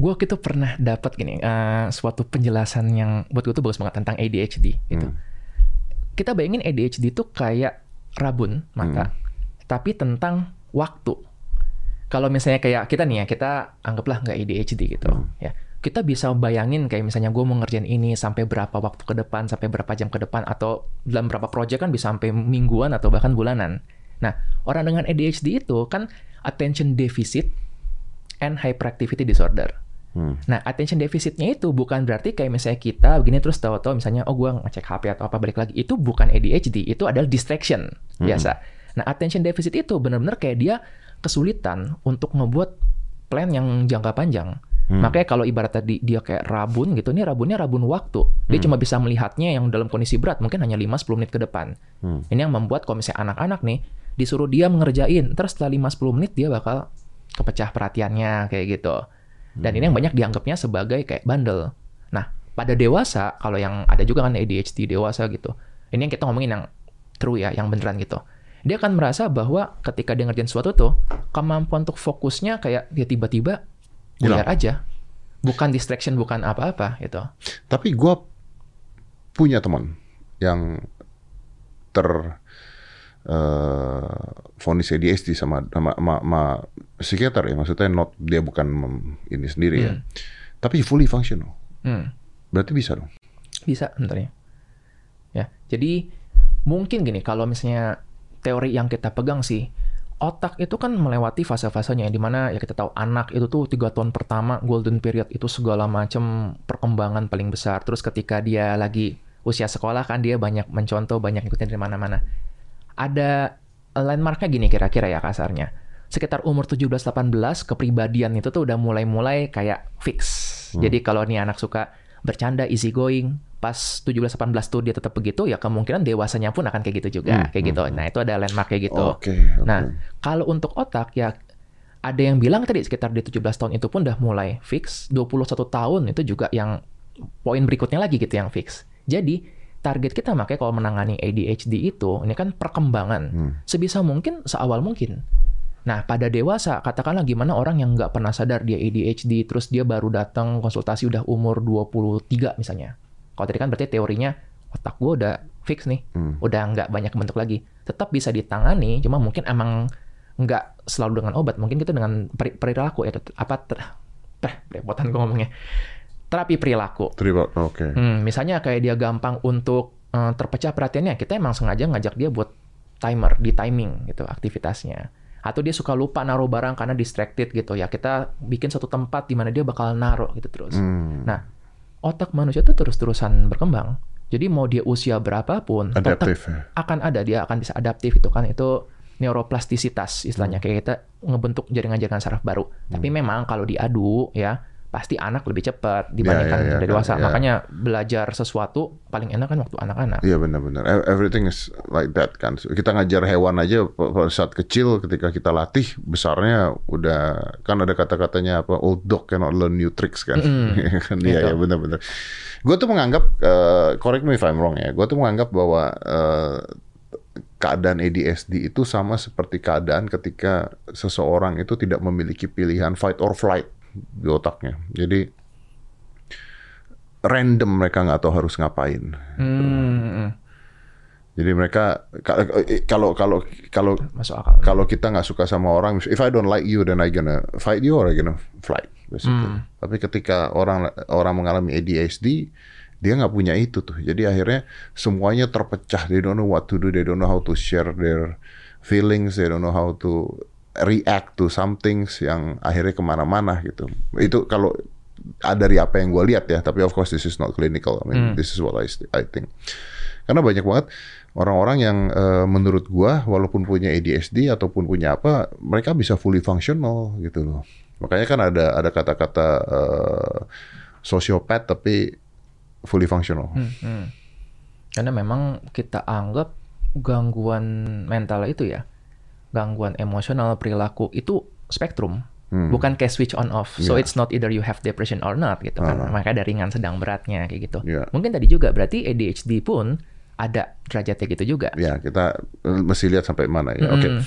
S1: Gue gitu pernah dapat gini, eh, suatu penjelasan yang buat gue tuh bagus banget tentang ADHD gitu.
S2: Hmm.
S1: Kita bayangin ADHD itu kayak rabun mata, tapi tentang waktu. Kalau misalnya kayak kita nih ya, kita anggaplah nggak ADHD gitu, ya. Kita bisa bayangin kayak misalnya gue mau ngerjain ini sampai berapa waktu ke depan, sampai berapa jam ke depan, atau dalam berapa project kan bisa sampai mingguan atau bahkan bulanan. Nah, orang dengan ADHD itu kan attention deficit and hyperactivity disorder.
S2: Hmm.
S1: Nah, attention deficitnya itu bukan berarti kayak misalnya kita begini terus tahu-tahu misalnya oh gua ngecek HP atau apa balik lagi. Itu bukan ADHD, itu adalah distraction biasa. Nah, attention deficit itu benar-benar kayak dia kesulitan untuk ngebuat plan yang jangka panjang. Makanya kalau ibarat tadi dia kayak rabun gitu, ini rabunnya rabun waktu. Dia cuma bisa melihatnya yang dalam kondisi berat mungkin hanya 5-10 menit ke depan.
S2: Hmm.
S1: Ini yang membuat kalau misalnya anak-anak nih disuruh dia mengerjain, terus setelah 5-10 menit dia bakal kepecah perhatiannya kayak gitu. Dan ini yang banyak dianggapnya sebagai kayak bandel. Nah, pada dewasa, kalau yang ada juga kan ADHD dewasa gitu. Ini yang kita ngomongin yang true ya, yang beneran gitu. Dia akan merasa bahwa ketika dia ngerjain sesuatu tuh, kemampuan untuk fokusnya kayak dia tiba-tiba buyar aja. Bukan distraction, bukan apa-apa gitu.
S2: Tapi gue punya teman yang ter eh vonis ADHD sama sama, sama, sama psikiater ya. Maksudnya not dia bukan ini sendiri ya. Tapi fully functional.
S1: Hmm.
S2: berarti bisa dong.
S1: Bisa sebenarnya. Ya, jadi mungkin gini kalau misalnya teori yang kita pegang sih otak itu kan melewati fase-fasenya di mana ya kita tahu anak itu tuh tiga tahun pertama golden period itu segala macam perkembangan paling besar. Terus ketika dia lagi usia sekolah kan dia banyak mencontoh banyak ikutin dari mana-mana ada landmarknya gini kira-kira ya kasarnya. Sekitar umur 17-18 kepribadian itu tuh udah mulai-mulai kayak fix. Jadi kalau nih anak suka bercanda easy going pas 17-18 tuh dia tetap begitu ya kemungkinan dewasanya pun akan kayak gitu juga
S2: Hmm,
S1: kayak gitu. nah itu ada landmark kayak gitu.
S2: Oke oke.
S1: Nah, kalau untuk otak ya ada yang bilang tadi sekitar di 17 tahun itu pun udah mulai fix, 21 tahun itu juga yang poin berikutnya lagi gitu yang fix. Jadi target kita makanya kalau menangani ADHD itu ini kan perkembangan
S2: Hmm.
S1: sebisa mungkin seawal mungkin. Nah, pada dewasa, katakanlah gimana orang yang nggak pernah sadar dia ADHD, terus dia baru datang konsultasi udah umur 23 misalnya. Kalau tadi kan berarti teorinya otak gue udah fix nih,
S2: Hmm.
S1: udah nggak banyak bentuk lagi. Tetap bisa ditangani, cuma mungkin emang nggak selalu dengan obat, mungkin kita dengan peri- perilaku ya, apa ter, belepotan gue ngomongnya. Terapi perilaku.
S2: Terima oke
S1: Hmm, misalnya kayak dia gampang untuk eh, terpecah perhatiannya, kita emang sengaja ngajak dia buat timer, di timing gitu aktivitasnya. Atau dia suka lupa naruh barang karena distracted gitu ya, kita bikin satu tempat di mana dia bakal naruh gitu terus.
S2: Hmm.
S1: Nah, otak manusia itu terus-terusan berkembang. Jadi mau dia usia berapapun, tetap
S2: adaptif ya
S1: akan ada dia akan bisa adaptif itu kan itu neuroplastisitas istilahnya kayak kita ngebentuk jaringan-jaringan saraf baru. Tapi memang kalau diadu ya pasti anak lebih cepat dibandingkan
S2: ya, ya,
S1: dari dewasa.
S2: ya.
S1: Makanya belajar sesuatu paling enak kan waktu anak-anak.
S2: Iya benar-benar. E- Everything is like that kan. Kita ngajar hewan aja saat kecil ketika kita latih besarnya udah kan ada kata-katanya apa old dog cannot learn new tricks kan.
S1: Mm-mm.
S2: kan iya
S1: Gitu.
S2: ya benar-benar. Gue tuh menganggap eh, correct me if I'm wrong ya. Gue tuh menganggap bahwa eh, keadaan ADHD itu sama seperti keadaan ketika seseorang itu tidak memiliki pilihan fight or flight di otaknya. Jadi random mereka nggak tahu harus ngapain.
S1: Hmm,
S2: Jadi mereka ka- kalau kalau kalau
S1: masuk akal.
S2: kalau kita nggak suka sama orang, if I don't like you, then I gonna fight you or I gonna flight, basically.
S1: Hmm.
S2: Tapi ketika orang orang mengalami ADHD, dia nggak punya itu tuh. Jadi akhirnya semuanya terpecah. They don't know what to do. They don't know how to share their feelings. They don't know how to react to some things yang akhirnya ke mana-mana gitu. Itu kalau ada dari apa yang gue lihat ya. Tapi of course this is not clinical. I mean,
S1: Hmm.
S2: this is what I, I think. Karena banyak banget orang-orang yang eh, menurut gua walaupun punya ADHD ataupun punya apa, mereka bisa fully functional gitu loh. Makanya kan ada ada kata-kata eh, sosiopat tapi fully functional.
S1: Hmm, hmm. Karena memang kita anggap gangguan mental itu ya, gangguan emosional perilaku itu spektrum,
S2: Hmm.
S1: bukan kayak switch on off. So it's not either you have depression or not gitu kan.
S2: Ah.
S1: Makanya ada ringan, sedang, beratnya kayak gitu.
S2: Iya.
S1: Mungkin tadi juga berarti ADHD pun ada derajatnya gitu juga.
S2: Ya, kita eh, mesti lihat sampai mana ya. Oke.
S1: Mm.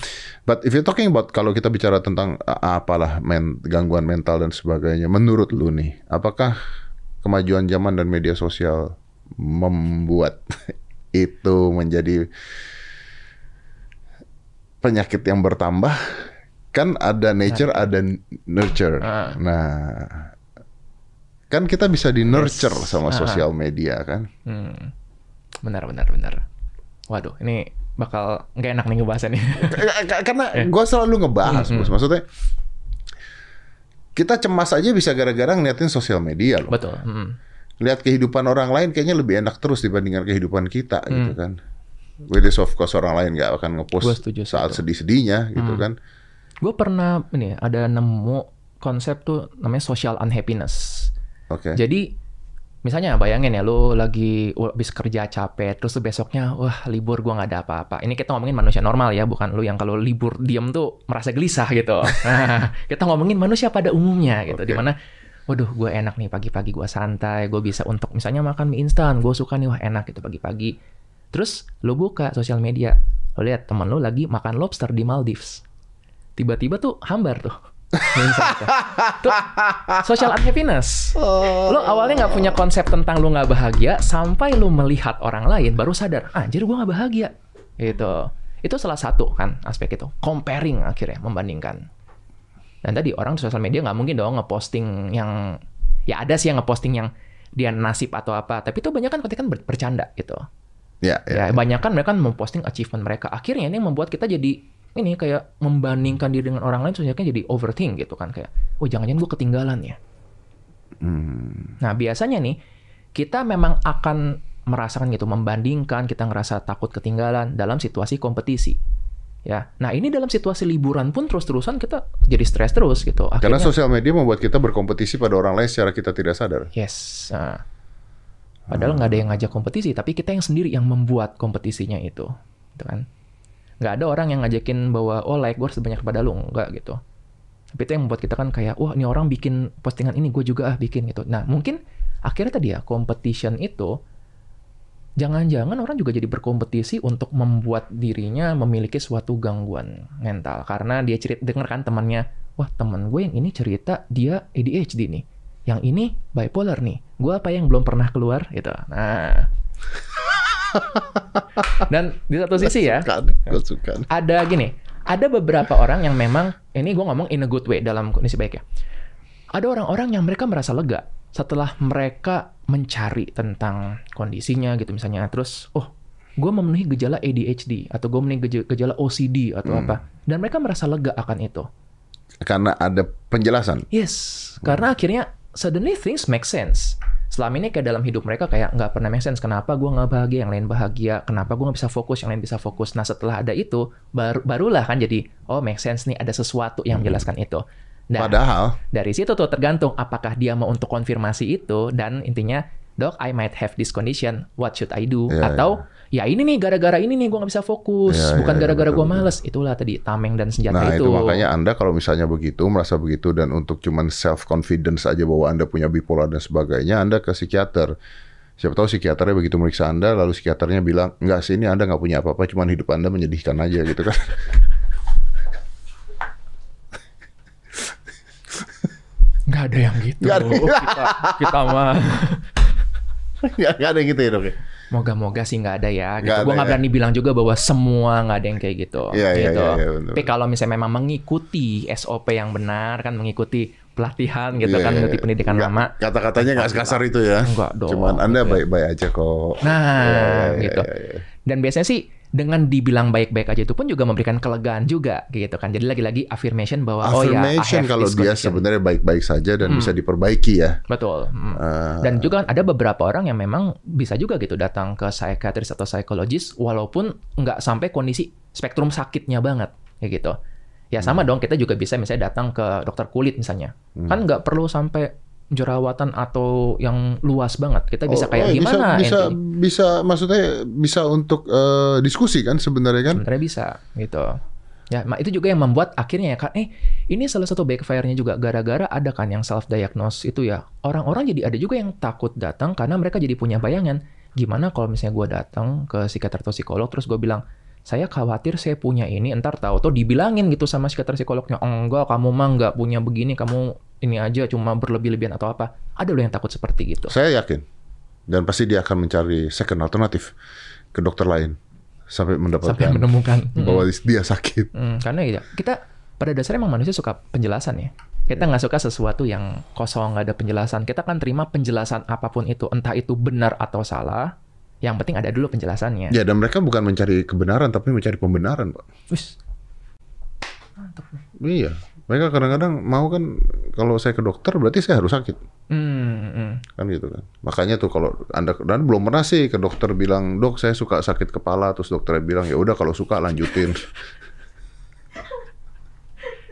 S2: But if you're talking about kalau kita bicara tentang uh, apalah men, gangguan mental dan sebagainya, menurut lu nih, apakah kemajuan zaman dan media sosial membuat itu menjadi penyakit yang bertambah? Kan ada nature, ada nurture.
S1: Ah.
S2: Nah, kan kita bisa di nurture
S1: Yes.
S2: sama
S1: Ah.
S2: sosial media kan?
S1: Hmm. Benar, benar, benar. Waduh, ini bakal nggak enak nih.
S2: K- Karena gue selalu ngebahas,
S1: Mm-mm.
S2: Bos. Maksudnya kita cemas aja bisa gara-gara ngeliatin sosial media loh.
S1: Betul. Hmm.
S2: Lihat kehidupan orang lain kayaknya lebih enak terus dibandingkan kehidupan kita gitu
S1: Hmm.
S2: kan. With this of course orang lain nggak akan ngepost saat sedih-sedihnya gitu
S1: Hmm.
S2: kan.
S1: Gue pernah ini ada nemu konsep tuh namanya social unhappiness.
S2: Oke.
S1: Jadi misalnya bayangin ya lu lagi habis kerja capek terus besoknya wah libur gua nggak ada apa-apa. Ini kita ngomongin manusia normal ya, bukan lu yang kalau libur diem tuh merasa gelisah gitu. Nah, kita ngomongin manusia pada umumnya gitu.
S2: Oke.
S1: Di mana waduh gue enak nih pagi-pagi gua santai, gue bisa untuk misalnya makan mie instan, gue suka nih wah enak gitu pagi-pagi. Terus lu buka sosial media, lu lihat temen lu lagi makan lobster di Maldives. Tiba-tiba tuh hambar tuh. tuh. Social unhappiness. Lo awalnya nggak punya konsep tentang lu nggak bahagia sampai lu melihat orang lain baru sadar, "Ah, anjir gua nggak bahagia. Gitu. Itu salah satu kan aspek itu. Comparing akhirnya membandingkan. Dan tadi orang di sosial media nggak mungkin dong ngeposting yang ya ada sih yang ngeposting yang dia nasib atau apa, tapi itu banyak kan ketika kan ber- bercanda gitu.
S2: Ya, ya.
S1: Ya, banyak kan mereka memposting achievement mereka. Akhirnya ini yang membuat kita jadi ini kayak membandingkan diri dengan orang lain sehingga jadi overthink gitu kan kayak, oh jangan-jangan gue ketinggalan ya.
S2: Hmm.
S1: Nah, biasanya nih kita memang akan merasakan gitu membandingkan, kita ngerasa takut ketinggalan dalam situasi kompetisi. Ya. Nah, ini dalam situasi liburan pun terus-terusan kita jadi stres terus gitu.
S2: Karena
S1: Akhirnya
S2: sosial media membuat kita berkompetisi pada orang lain secara kita tidak sadar.
S1: yes. Nah, padahal nggak ada yang ngajak kompetisi, tapi kita yang sendiri yang membuat kompetisinya itu. Gitu kan. Nggak ada orang yang ngajakin bahwa oh like gue harus banyak kepada lu, enggak gitu. Tapi itu yang membuat kita kan kayak, wah ini orang bikin postingan ini, gue juga ah bikin gitu. Nah mungkin akhirnya tadi ya, competition itu, jangan-jangan orang juga jadi berkompetisi untuk membuat dirinya memiliki suatu gangguan mental. Karena dia cerita, denger kan temannya, wah teman gue yang ini cerita dia ADHD nih. Yang ini bipolar nih. Gue apa yang belum pernah keluar gitu. Nah. Dan di satu sisi ya,
S2: Suka nih.
S1: ada gini, ada beberapa orang yang memang ini gue ngomong in a good way dalam kondisi baik ya. Ada orang-orang yang mereka merasa lega setelah mereka mencari tentang kondisinya gitu misalnya. Terus, oh, gue memenuhi gejala ADHD atau gue memenuhi geja- gejala OCD atau
S2: Hmm.
S1: apa, dan mereka merasa lega akan itu.
S2: Karena ada penjelasan.
S1: Yes, karena akhirnya suddenly things make sense. Selama ini kayak dalam hidup mereka kayak nggak pernah make sense. Kenapa gue nggak bahagia, yang lain bahagia? Kenapa gue nggak bisa fokus, yang lain bisa fokus? Nah setelah ada itu, baru barulah kan jadi, oh make sense nih, ada sesuatu yang menjelaskan itu. Dan
S2: Padahal
S1: dari situ tuh tergantung apakah dia mau untuk konfirmasi itu dan intinya, dok, I might have this condition, what should I do?
S2: Ya,
S1: Atau ya ini nih gara-gara ini nih gue nggak bisa fokus,
S2: Ya,
S1: bukan gara-gara gue
S2: betul,
S1: males. Itulah tadi tameng dan senjata
S2: Nah
S1: itu.
S2: itu makanya Anda kalau misalnya begitu, merasa begitu dan untuk cuman self confidence aja bahwa Anda punya bipolar dan sebagainya, Anda ke psikiater. Siapa tahu psikiaternya begitu meriksa Anda, lalu psikiaternya bilang, enggak sih ini Anda nggak punya apa-apa, cuman hidup Anda menyedihkan aja gitu kan.
S1: Nggak ada yang gitu.
S2: Nggak ada.
S1: kita, kita mah.
S2: Nggak ada yang gitu ya dok ya?
S1: Moga-moga sih nggak ada ya. Gitu.
S2: Nggak
S1: Gue nggak
S2: ya.
S1: berani bilang juga bahwa semua nggak ada yang kayak gitu.
S2: Iya, iya,
S1: gitu.
S2: iya, iya, benar.
S1: Tapi kalau misalnya memang mengikuti SOP yang benar kan, mengikuti pelatihan gitu
S2: Iya,
S1: kan,
S2: iya,
S1: mengikuti
S2: iya.
S1: pendidikan
S2: Nggak-
S1: lama.
S2: Kata-katanya nggak sekasar itu ya.
S1: Enggak dong.
S2: Cuman Anda
S1: Gitu ya.
S2: baik-baik aja kok.
S1: Nah,
S2: Iya, iya,
S1: gitu.
S2: iya, iya.
S1: Dan biasanya sih dengan dibilang baik-baik aja itu pun juga memberikan kelegaan juga gitu kan. Jadi lagi-lagi affirmation bahwa oh ya I
S2: Affirmation kalau dia sebenarnya baik-baik saja dan
S1: Hmm.
S2: bisa diperbaiki ya.
S1: Betul. Hmm.
S2: Ah.
S1: Dan juga kan ada beberapa orang yang memang bisa juga gitu datang ke psikiatris atau psikologis walaupun nggak sampai kondisi spektrum sakitnya banget kayak gitu. Ya sama dong kita juga bisa misalnya datang ke dokter kulit misalnya.
S2: Hmm.
S1: Kan nggak perlu sampai jerawatan atau yang luas banget. Kita bisa
S2: Oh,
S1: kayak
S2: oh,
S1: gimana?
S2: Bisa, bisa, bisa, maksudnya bisa untuk eh, diskusi kan sebenarnya kan?
S1: Sebenarnya bisa gitu. Ya, itu juga yang membuat akhirnya ya kan, eh ini salah satu backfire-nya juga gara-gara ada kan yang self diagnose itu ya. Orang-orang jadi ada juga yang takut datang karena mereka jadi punya bayangan gimana kalau misalnya gue datang ke psikiater atau psikolog terus gue bilang saya khawatir saya punya ini entar tahu tuh dibilangin gitu sama psikiater psikolognya enggak kamu mah nggak punya begini kamu ini aja cuma berlebih-lebihan atau apa ada loh yang takut seperti gitu
S2: Saya yakin dan pasti dia akan mencari second alternatif ke dokter lain sampai mendapatkan
S1: sampai menemukan Mm.
S2: bahwa dia sakit.
S1: Hmm, karena ya kita pada dasarnya emang manusia suka penjelasan ya. Kita nggak suka sesuatu yang kosong nggak ada penjelasan. Kita kan terima penjelasan apa pun itu, entah itu benar atau salah. Yang penting ada dulu penjelasannya.
S2: Ya dan mereka bukan mencari kebenaran tapi mencari pembenaran, Pak.
S1: Wis.
S2: Iya. Mereka kadang-kadang mau kan kalau saya ke dokter berarti saya harus sakit.
S1: Hmm, hmm.
S2: Kan gitu kan. Makanya tuh kalau Anda dan belum pernah sih ke dokter bilang, "Dok, saya suka sakit kepala." Terus dokternya bilang, "Ya udah kalau suka lanjutin."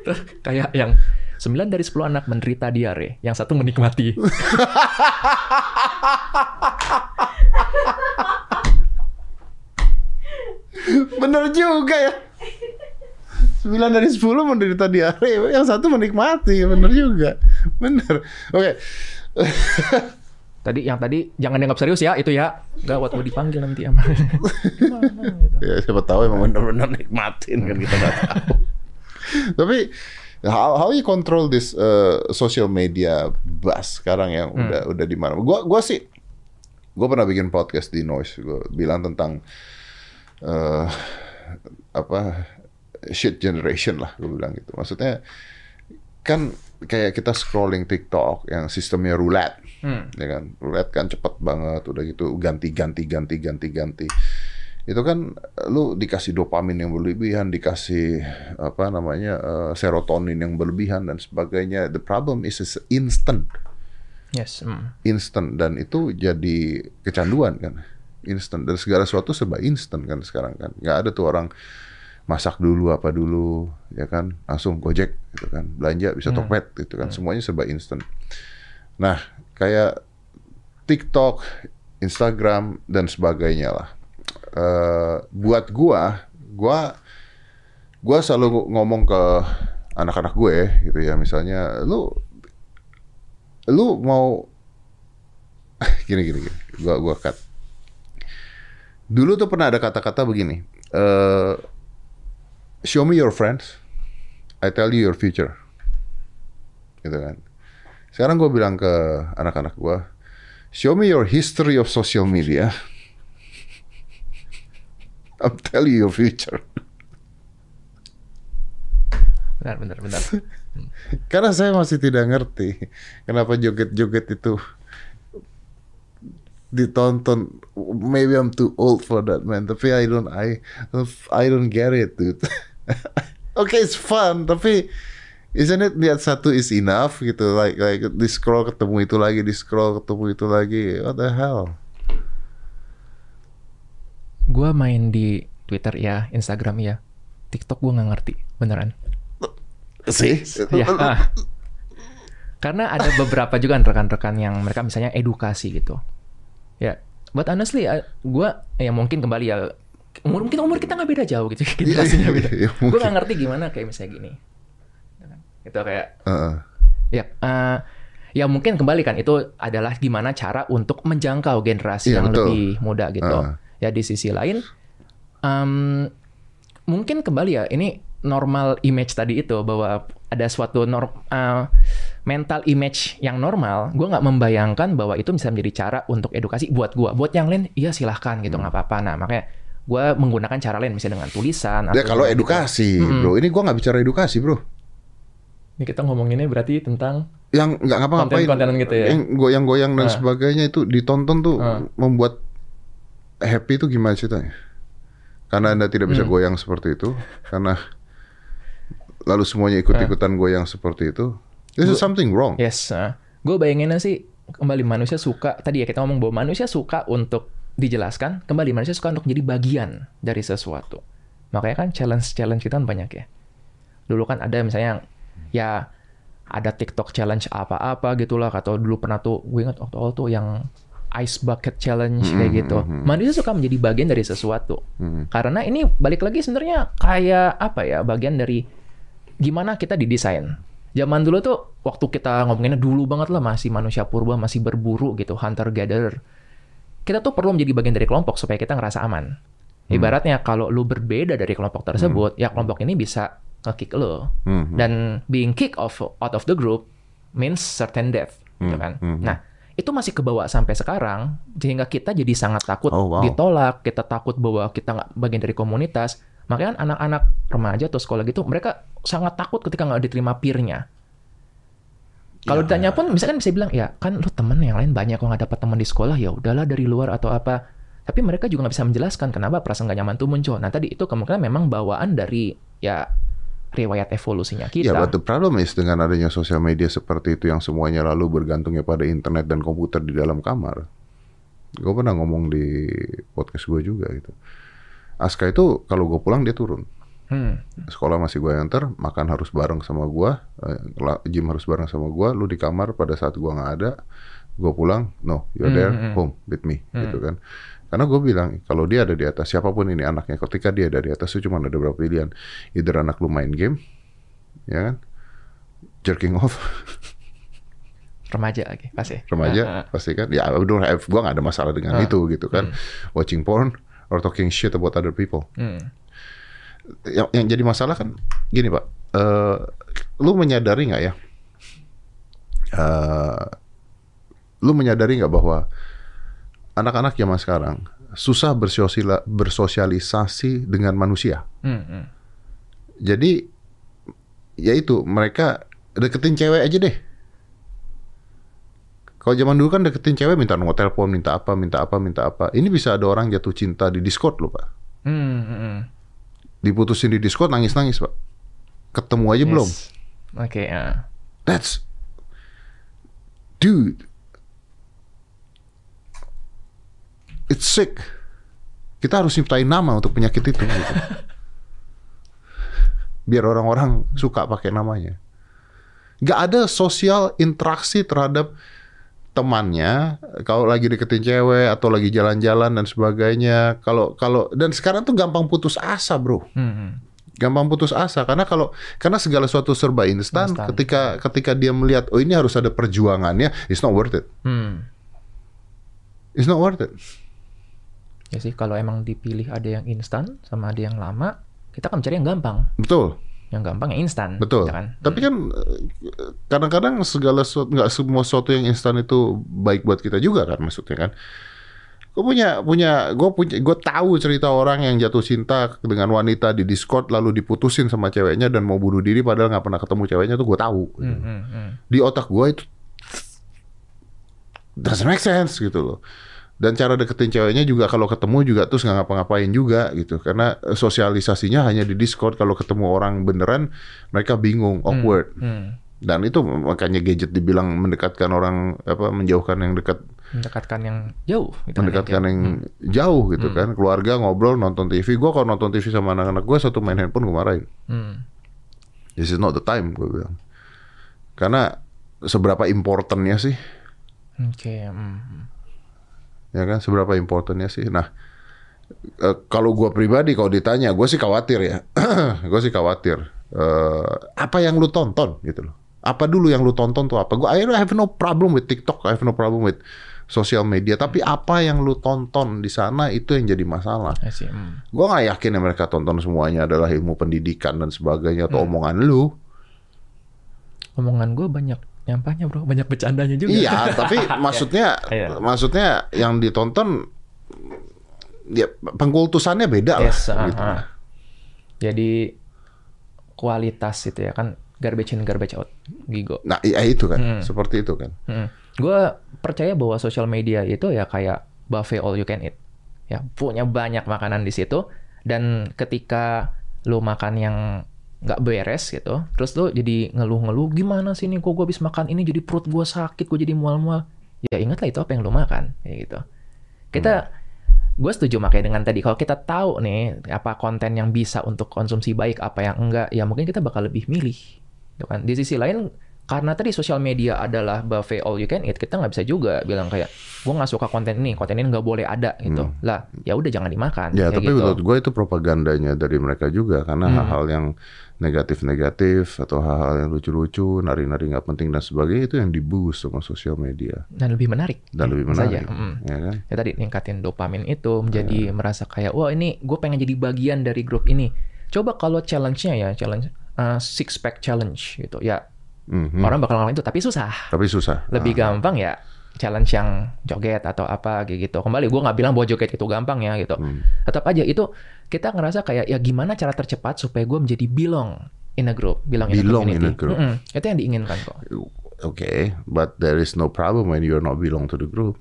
S1: Terus kayak yang 9 dari 10 anak menderita diare, yang satu menikmati.
S2: Bener juga ya. 9 dari 10 menderita diare, yang satu menikmati. Bener juga. Bener. Oke.
S1: Tadi yang tadi jangan dianggap serius ya itu ya. Gawat gue dipanggil nanti sama. Gitu.
S2: Ya siapa tahu emang bener-bener nikmatin kan kita nggak tahu. Tapi how, how you control this uh, social media buzz sekarang yang udah udah di mana? Gua gua sih gua pernah bikin podcast di Noise. Gua bilang tentang uh, apa shit generation lah gue bilang gitu. Maksudnya kan kayak kita scrolling TikTok yang sistemnya roulette,
S1: Hmm.
S2: ya kan? Roulette kan cepet banget, udah gitu ganti ganti ganti ganti ganti. Itu kan lu dikasih dopamin yang berlebihan, dikasih apa namanya eh, serotonin yang berlebihan dan sebagainya. The problem is is instant,
S1: Yes. hmm.
S2: instant dan itu jadi kecanduan kan, instant. Dan segala sesuatu serba instant kan sekarang kan. Nggak ada tuh orang masak dulu apa dulu ya kan? Langsung gojek gitu kan. Belanja bisa Tokped gitu kan. Semuanya serba instant. Nah kayak TikTok Instagram dan sebagainya lah. Eh, buat gua gua gua selalu ngomong ke anak-anak gue gitu ya. Misalnya lu lu mau gini gini gini. Gua gua cut dulu tuh pernah ada kata-kata begini eh show me your friends I tell you your future. Gitu kan. Sekarang gue bilang ke anak-anak gue show me your history of social media. I'll tell you your future.
S1: Benar, benar, benar.
S2: Karena saya masih tidak ngerti kenapa joget-joget itu ditonton. Maybe I'm too old for that man. Tapi I don't I I don't get it, dude. okay, it's fun. Tapi isn't it lihat satu is enough gitu? Like like di scroll ketemu itu lagi, di scroll ketemu itu lagi. What the hell?
S1: Gue main di Twitter ya, Instagram ya, TikTok gue nggak ngerti, beneran.
S2: Sih?
S1: Ya. Karena ada beberapa juga rekan-rekan yang mereka misalnya edukasi gitu. Ya, but honestly, gue ya mungkin kembali ya, umur mungkin umur kita nggak beda jauh gitu, generasinya beda.
S2: Iya,
S1: gue nggak ngerti gimana kayak misalnya gini. Itu kayak
S2: Heeh.
S1: Ya, eh, ya mungkin kembali kan itu adalah gimana cara untuk menjangkau generasi
S2: Iya,
S1: yang
S2: betul.
S1: lebih muda gitu.
S2: Ah.
S1: Ya di sisi lain, em, mungkin kembali ya ini normal image tadi itu bahwa ada suatu norm, eh, mental image yang normal. Gue nggak membayangkan bahwa itu bisa menjadi cara untuk edukasi buat gue. Buat yang lain, iya silahkan gitu
S2: Hmm.
S1: nggak apa-apa. Nah makanya gue menggunakan cara lain misalnya dengan tulisan.
S2: Ya kalau
S1: gitu.
S2: edukasi, bro. Ini gua nggak bicara edukasi, bro.
S1: Ini kita ngomonginnya berarti tentang
S2: yang nggak ngapa-ngapain
S1: Konten-kontenan gitu ya?
S2: yang goyang-goyang dan
S1: Ah.
S2: sebagainya itu ditonton tuh
S1: Ah.
S2: membuat happy itu gimana ceritanya karena anda tidak
S1: Hmm.
S2: bisa goyang seperti itu karena lalu semuanya ikut-ikutan goyang seperti itu this is something wrong
S1: Yes, gue bayanginnya sih kembali manusia suka tadi ya kita ngomong bahwa manusia suka untuk dijelaskan, kembali manusia suka untuk jadi bagian dari sesuatu. Makanya kan challenge-challenge kita kan banyak ya. Dulu kan ada misalnya yang ya ada TikTok challenge apa-apa gitulah atau dulu pernah tuh gue ingat waktu awal tuh yang ice bucket challenge kayak gitu. Manusia suka menjadi bagian dari sesuatu. Karena ini balik lagi sebenarnya kayak apa ya bagian dari gimana kita didesain. Zaman dulu tuh waktu kita ngomonginnya dulu banget lah masih manusia purba masih berburu gitu hunter gatherer. Kita tuh perlu menjadi bagian dari kelompok supaya kita ngerasa aman. Ibaratnya kalau lu berbeda dari kelompok tersebut, ya kelompok ini bisa nge-kick lu.
S2: Hmm.
S1: Dan being kick off out of the group means certain death, gitu kan. Nah, itu masih kebawa sampai sekarang sehingga kita jadi sangat takut
S2: Oh, wow.
S1: ditolak, kita takut bahwa kita nggak bagian dari komunitas. Makanya kan anak-anak remaja atau sekolah gitu mereka sangat takut ketika nggak diterima peernya. Kalau
S2: Ya.
S1: ditanya pun misalkan bisa bilang ya kan lu temen yang lain banyak kok nggak dapat teman di sekolah ya udahlah dari luar atau apa. Tapi mereka juga nggak bisa menjelaskan kenapa perasaan gak nyaman itu muncul. Nah tadi itu kemungkinan memang bawaan dari ya riwayat evolusinya kita.
S2: Ya, but the problem is dengan adanya sosial media seperti itu yang semuanya lalu bergantungnya pada internet dan komputer di dalam kamar. Gue pernah ngomong di podcast gue juga gitu. Aska itu kalau gue pulang dia turun.
S1: Hmm.
S2: Sekolah masih gue antar, makan harus bareng sama gue, eh, gym harus bareng sama gue. Lu di kamar pada saat gue nggak ada, gue pulang, no, you're there,
S1: Hmm, hmm.
S2: home with me, gitu kan. Karena gue bilang kalau dia ada di atas, siapa pun ini anaknya, ketika dia ada di atas itu cuma ada beberapa pilihan, either anak lu main game, ya kan, jerking off,
S1: Remaja lagi pasti.
S2: remaja
S1: ah.
S2: pasti kan, ya have, gue nggak ada masalah dengan
S1: Ah.
S2: itu gitu kan, watching porn or talking shit about other people.
S1: Hmm.
S2: yang, yang jadi masalah kan gini pak, eh, lu menyadari nggak ya? eh, lu menyadari nggak bahwa anak-anak zaman sekarang susah bersosiala- bersosialisasi dengan manusia.
S1: Hmm, hmm.
S2: Jadi ya itu mereka deketin cewek aja deh. Kalau zaman dulu kan deketin cewek minta nomor telepon, minta apa, minta apa, minta apa. Ini bisa ada orang jatuh cinta di Discord loh pak.
S1: Hmm, hmm.
S2: Diputusin di Discord nangis-nangis pak. Ketemu aja belum.
S1: Yes. Oke, ah.
S2: That's dude. It's sick. Kita harus nyiptain nama untuk penyakit itu. gitu. Biar orang-orang suka pakai namanya. Gak ada sosial interaksi terhadap temannya kalau lagi deketin cewek atau lagi jalan-jalan dan sebagainya kalau kalau dan sekarang tuh gampang putus asa bro
S1: Hmm, hmm.
S2: gampang putus asa karena kalau karena segala sesuatu serba instan
S1: Instan.
S2: ketika ketika dia melihat oh ini harus ada perjuangannya it's not worth it
S1: Hmm.
S2: it's not worth it
S1: Ya sih, kalau emang dipilih ada yang instan sama ada yang lama, kita akan mencari yang gampang.
S2: betul
S1: Yang gampang yang instan.
S2: betul
S1: ya kan?
S2: tapi kan eh, kadang-kadang segala sesuatu nggak semua sesuatu yang instan itu baik buat kita juga kan maksudnya kan gue punya punya gue punya gue tahu cerita orang yang jatuh cinta dengan wanita di Discord lalu diputusin sama ceweknya dan mau bunuh diri padahal nggak pernah ketemu ceweknya tuh gue tahu
S1: Hmm, hmm, hmm.
S2: di otak gue itu doesn't make sense gitu loh. Dan cara deketin ceweknya juga kalau ketemu juga terus nggak ngapa-ngapain juga gitu. Karena eh, sosialisasinya hanya di Discord. Kalau ketemu orang beneran mereka bingung, awkward.
S1: Hmm.
S2: Dan itu makanya gadget dibilang mendekatkan orang apa menjauhkan yang dekat,
S1: Mendekatkan yang jauh. Gitu kan,
S2: mendekatkan
S1: yang
S2: yang jauh gitu kan. Keluarga ngobrol nonton TV. Gue kalau nonton TV sama anak-anak gue satu main handphone gue marahin.
S1: Hmm.
S2: This is not the time gue bilang. Karena seberapa importantnya sih
S1: Oke. hmm.
S2: Ya kan seberapa importantnya sih? Nah eh, kalau gua pribadi kalau ditanya gue sih khawatir ya. Gue sih khawatir Eh, apa yang lu tonton gitu loh. Apa dulu yang lu tonton tuh apa? Gue I have no problem with TikTok I have no problem with sosial media. Tapi apa yang lu tonton di sana itu yang jadi masalah.
S1: Hmm.
S2: gue nggak yakin yang mereka tonton semuanya adalah ilmu pendidikan dan sebagainya atau omongan lu.
S1: Omongan gue banyak nyampahnya bro, banyak bercandanya juga.
S2: Iya, tapi maksudnya
S1: Iya.
S2: maksudnya yang ditonton ya pengkultusannya beda lah.
S1: Yes, ah,
S2: gitu.
S1: ah. Jadi kualitas itu ya kan garbage in garbage out, gigo.
S2: Nah, iya itu kan,
S1: Hmm.
S2: seperti itu kan.
S1: Gue percaya bahwa sosial media itu ya kayak buffet all you can eat. Ya punya banyak makanan di situ dan ketika lu makan yang nggak beres gitu, terus lu jadi ngeluh-ngeluh gimana sih nih kok gue habis makan ini jadi perut gue sakit, gue jadi mual-mual. Ya ingatlah itu apa yang lu makan, kayak gitu. Kita gue setuju makanya dengan tadi kalau kita tahu nih apa konten yang bisa untuk konsumsi baik apa yang enggak ya mungkin kita bakal lebih milih gitu kan di sisi lain karena tadi sosial media adalah buffet all you can eat, kita nggak bisa juga bilang kayak gue nggak suka konten ini, konten ini nggak boleh ada gitu. Lah, ya udah jangan dimakan.
S2: Ya, tapi
S1: gitu.
S2: menurut gue itu propagandanya dari mereka juga karena
S1: Hmm.
S2: hal-hal yang negatif-negatif atau hal-hal yang lucu-lucu, nari-nari nggak penting dan sebagainya itu yang diboost sama sosial media
S1: dan lebih menarik.
S2: dan
S1: ya,
S2: lebih
S1: saja.
S2: menarik,
S1: Mm.
S2: ya kan?
S1: Ya tadi ningkatin dopamin itu menjadi merasa kayak wah ini gue pengen jadi bagian dari grup ini. Coba kalau challenge-nya ya challenge uh, six pack challenge gitu ya
S2: Mhm.
S1: orang bakal ngelakuin itu tapi susah.
S2: Tapi susah.
S1: lebih
S2: Ah.
S1: gampang ya challenge yang joget atau apa kayak gitu. Kembali gue nggak bilang bahwa joget itu gampang ya gitu.
S2: Hmm.
S1: Tetap aja itu kita ngerasa kayak ya gimana cara tercepat supaya gue menjadi belong in a group, belong,
S2: Belong
S1: in
S2: in
S1: a
S2: a
S1: community.
S2: group.
S1: Mm-mm. Itu yang diinginkan kok.
S2: Okay, but there is no problem when you're not belong to the group.